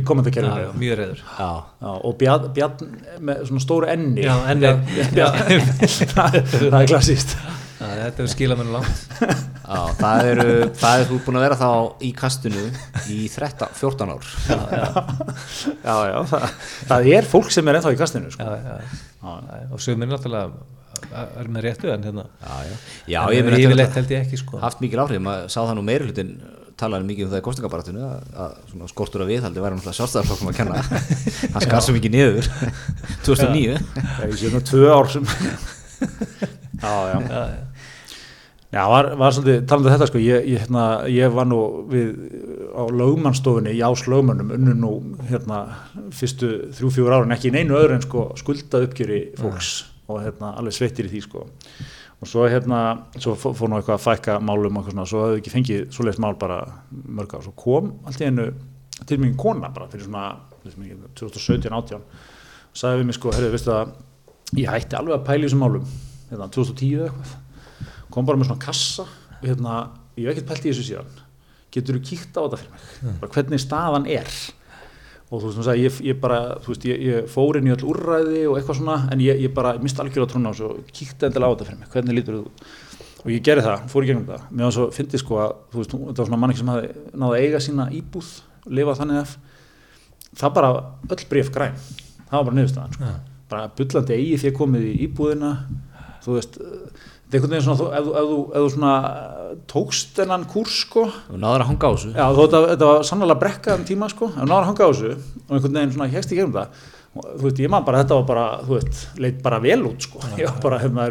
já, mjög reyður. já, Já, og bjarn, með svona stóru enni. Já, enni. það, það er klassíst Þetta er skilað mér langt. já, það eru það er þú búin að vera þá í kastinu í 13, 14 ár. Já, já, það, það er fólk sem er ennþá í kastinu sko. Já, já. Já, Og sumir náttúrulega er með réttu en hérna. já, já, já En ég meina Yfirleitt þetta held ég ekki, sko. haft mikil áhrif, maður sá það nú meiri hlutin talaði mikið um það í kostningabaratinu að, að svona skortur að viðhaldi væri náttúrulega sjálfstæðarflokkum að kenna. Hann skar svo mikið niður. 2009 Það er svona tvö ár sem Já, já Já, já. Já, var, var svolítið, talandi um þetta sko, ég, ég, hérna, ég var nú við á lögmannstofunni, í ás lögmannum, unnu nú hérna fyrstu þrjú, fjögur árin, ekki í neinu öðru en sko skulda uppgjöri fólks og hérna alveg sveittir í því sko. Og svo hérna, svo fó- fór nú eitthvað að fækka málum og eitthvað svona, svo hefðu ekki fengið svoleiðis mál bara mörg ár. Svo kom allt í einu til mig kona bara fyrir svona, fyrir svona 2017-18 og sagði við mig sko, herrðu, veistu það, ég hætti alveg að pæla í þessum málum, hérna 2010 eða eitthvað kom bara með svona kassa. Hérna, ég hef ekkert pælt í þessu síðan. Getur þú kíkt á þetta fyrir mig? Bara hvernig staðan er? Og þú veist, sagði, ég, ég bara þú veist, ég, ég fór inn í öll úrræði og eitthvað svona en ég, ég bara misti algjörlega trúna á þessu og kíkti endilega á þetta fyrir mig, hvernig lítur þú og ég gerði það, fór í gegnum það. Mér svo fyndið sko að, þú veist, þetta var svona manni sem hafði náði að eiga sína íbúð lifa þannig að það bara öll bréf græn, það var bara niðurstaðan sko. bara bullandi eigi því að komið í íbúðina. Þú veist, þetta er einhvern veginn svona þú- ef, þú- ef, þú, ef þú svona eh, tókst þennan kúrs sko. Og náður að hanga á þessu. Já, þú veit þetta var sannlega brekka um tíma sko, en náður að hanga á þessu og einhvern veginn svona hegst í gerum það þú veist, ég man bara, þetta var bara, þú veist, leit bara vel út sko, ég var bara, hérna,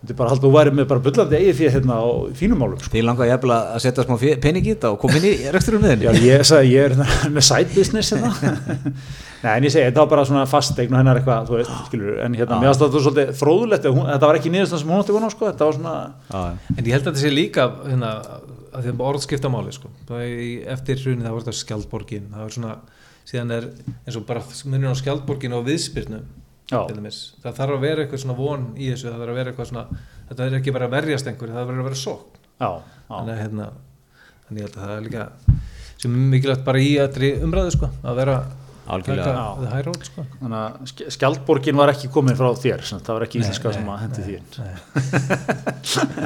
þetta er bara haldið að þú væri með bara bullandi eigið því hérna á fínum málum sko. Þið langar jafnvel að setja smá fe- pening í þetta og koma inn í með Já, henni ég sagði, ég er hérna með side business hérna. Nei, en ég segi, þetta var bara svona fasteign og hennar eitthvað, þú veist, skilur, en hérna, mér varst þetta svolítið fróðulegt, hún, þetta var ekki niðurstand sem hún átti vona á, sko, þetta var svona, En ég held að þetta sé líka hérna, að því að orð skipta máli sko. Það í- eftir hrunni það var þetta skjaldborgin það var svona, síðan er eins og bara munir á skjaldborgin og viðspyrnu já, til dæmis. það þarf að vera eitthvað svona von í þessu það þarf að vera eitthvað svona, þetta er ekki bara að verjast einhverju, það verður að já, já. hérna, þannig ég held að það er líka sem er mikilvægt bara í allri umræðu sko, að vera Algjörlega. Sko. Skjaldborgin var ekki komin frá þér, það var ekki íslenska sem að hendi inn.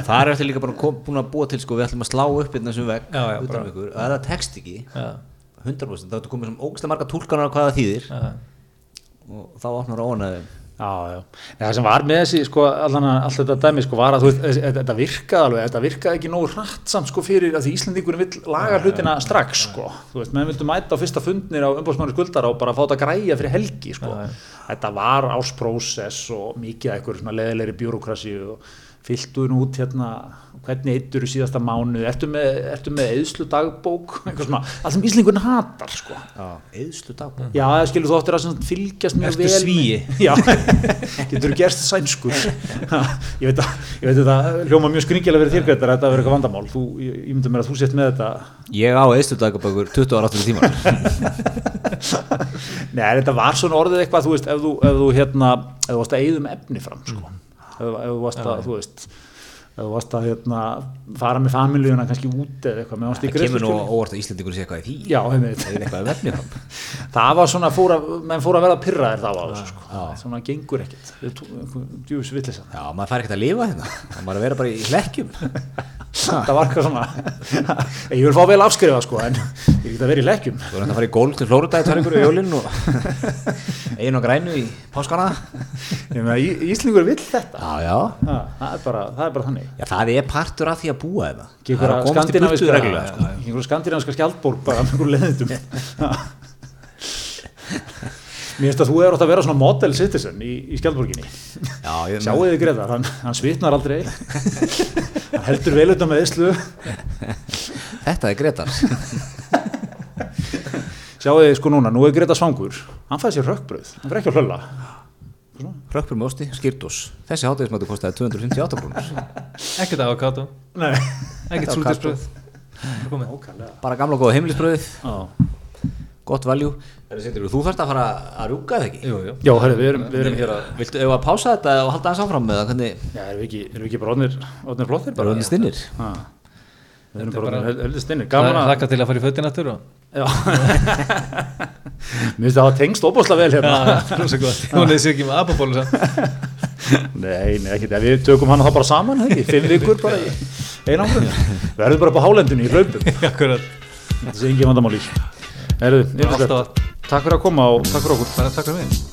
Það er eftir líka bara kom, búin að búa til sko, við ætlum að slá upp hérna þessum vegg Já, já, utan bara- um ykkur, og ef það tekst ekki. Já, 100% þá ertu komið sem ógæslega marga túlkanar á hvað það þýðir. Já, og þá opnar ónæði Já, já. En það sem var með þessi, sko, allan að allt þetta dæmi, sko, var að, þú veist, þetta virkaði alveg, þetta virkaði ekki nógu hratt samt, sko, fyrir að því Íslandingurinn vill laga hlutina strax, sko. Þú veist, menn vildu mæta á fyrsta fundnir á umbóðsmanni skuldara og bara fá þetta græja fyrir helgi, sko. Þetta var ásprósess og mikið svona leðilegri bjúrokrasi og nú út hérna hvernig eittur í síðasta mánu, ertu með, ertu með eðslu dagbók, allt sem Íslandingurinn hatar, sko. Eðslu dagbók. Já, það skilur þú áttir að fylgjast mjög Ertu vel með- svíi? Getur þú gerst sænskur? Ég veit að, ég veit að það hljóma mjög skringilega fyrir þér að þetta verður eitthvað vandamál. Þú, ég, ég myndi mér að þú sett með þetta. Ég á eðslu dagbókur 20 ára áttur tíma Nei, þetta var svona orðið eitthvað þú veist, ef þú, ef þú hérna ef þú varst að eyðum efni fram sko. ef, ef þú varst að, þú veist ef þú varst að hérna, fara með familíuna kannski út eða eitthvað með Það kemur nú óvart að Íslandingur sé eitthvað í því. Já. Það er eitthvað vefni fram það var svona, fóra, menn fór að verða pyrraðir þá á þessu sko. svona gengur ekkert. Djúvis villisann Já, maður fær ekkert að lifa hérna. Maður að vera bara í hlekkjum. Það var eitthvað svona. Ég vil fá vel afskrifa sko en ég get að vera í lekkjum Þú er að fara í golf til Flóruða í tæringur Já, það er partur af því að búa Það er að skandinaviska reglulega sko. ekki einhverja skandinaviska skjaldborg bara með einhverju leðindum mér finnst að þú er átt að vera svona model citizen í, í ég sjáu þið Gretar, hann, hann svitnar aldrei. Hann heldur vel utan með eðslu Þetta er Gretar. Sjáu þið sko núna, nú er Gretar svangur. Hann fæði sér rökkbröð, hann fyrir ekki að hlölla Rökkbjörn með osti, skýrtós Þessi hátíðismættu kostaði 258 brúnur ekkert avokado, nei. Ekkert Ókvæðlega. Bara gamla góða heimilisbröðið Já. gott valjú Þú þarft að fara að rúka það ekki? Jú, jú. Já, herri, við erum, við erum hér. að Viltu ef að pása þetta og halda aðeins áfram með það? Hvernig Já, erum við ekki, erum við ekki bara orðnir, orðnir flottir bara? Öllum stinnir. Ha. Við erum er bara bara- Það er að þakka til að fara í fötin aftur og Já. Mér finnst það að tengst óbúslega vel hérna. Er sér ekki með apabólu samt. Nei, nei, ekki. Við tökum hana þá bara saman, ekki Fimm vikur bara í einangrun. Verðum bara upp á hálendinu í Akkurat. Þetta sé engin vandamál í. Erðu, Alltaf takk fyrir að koma og takk fyrir okkur. Bara takk fyrir mig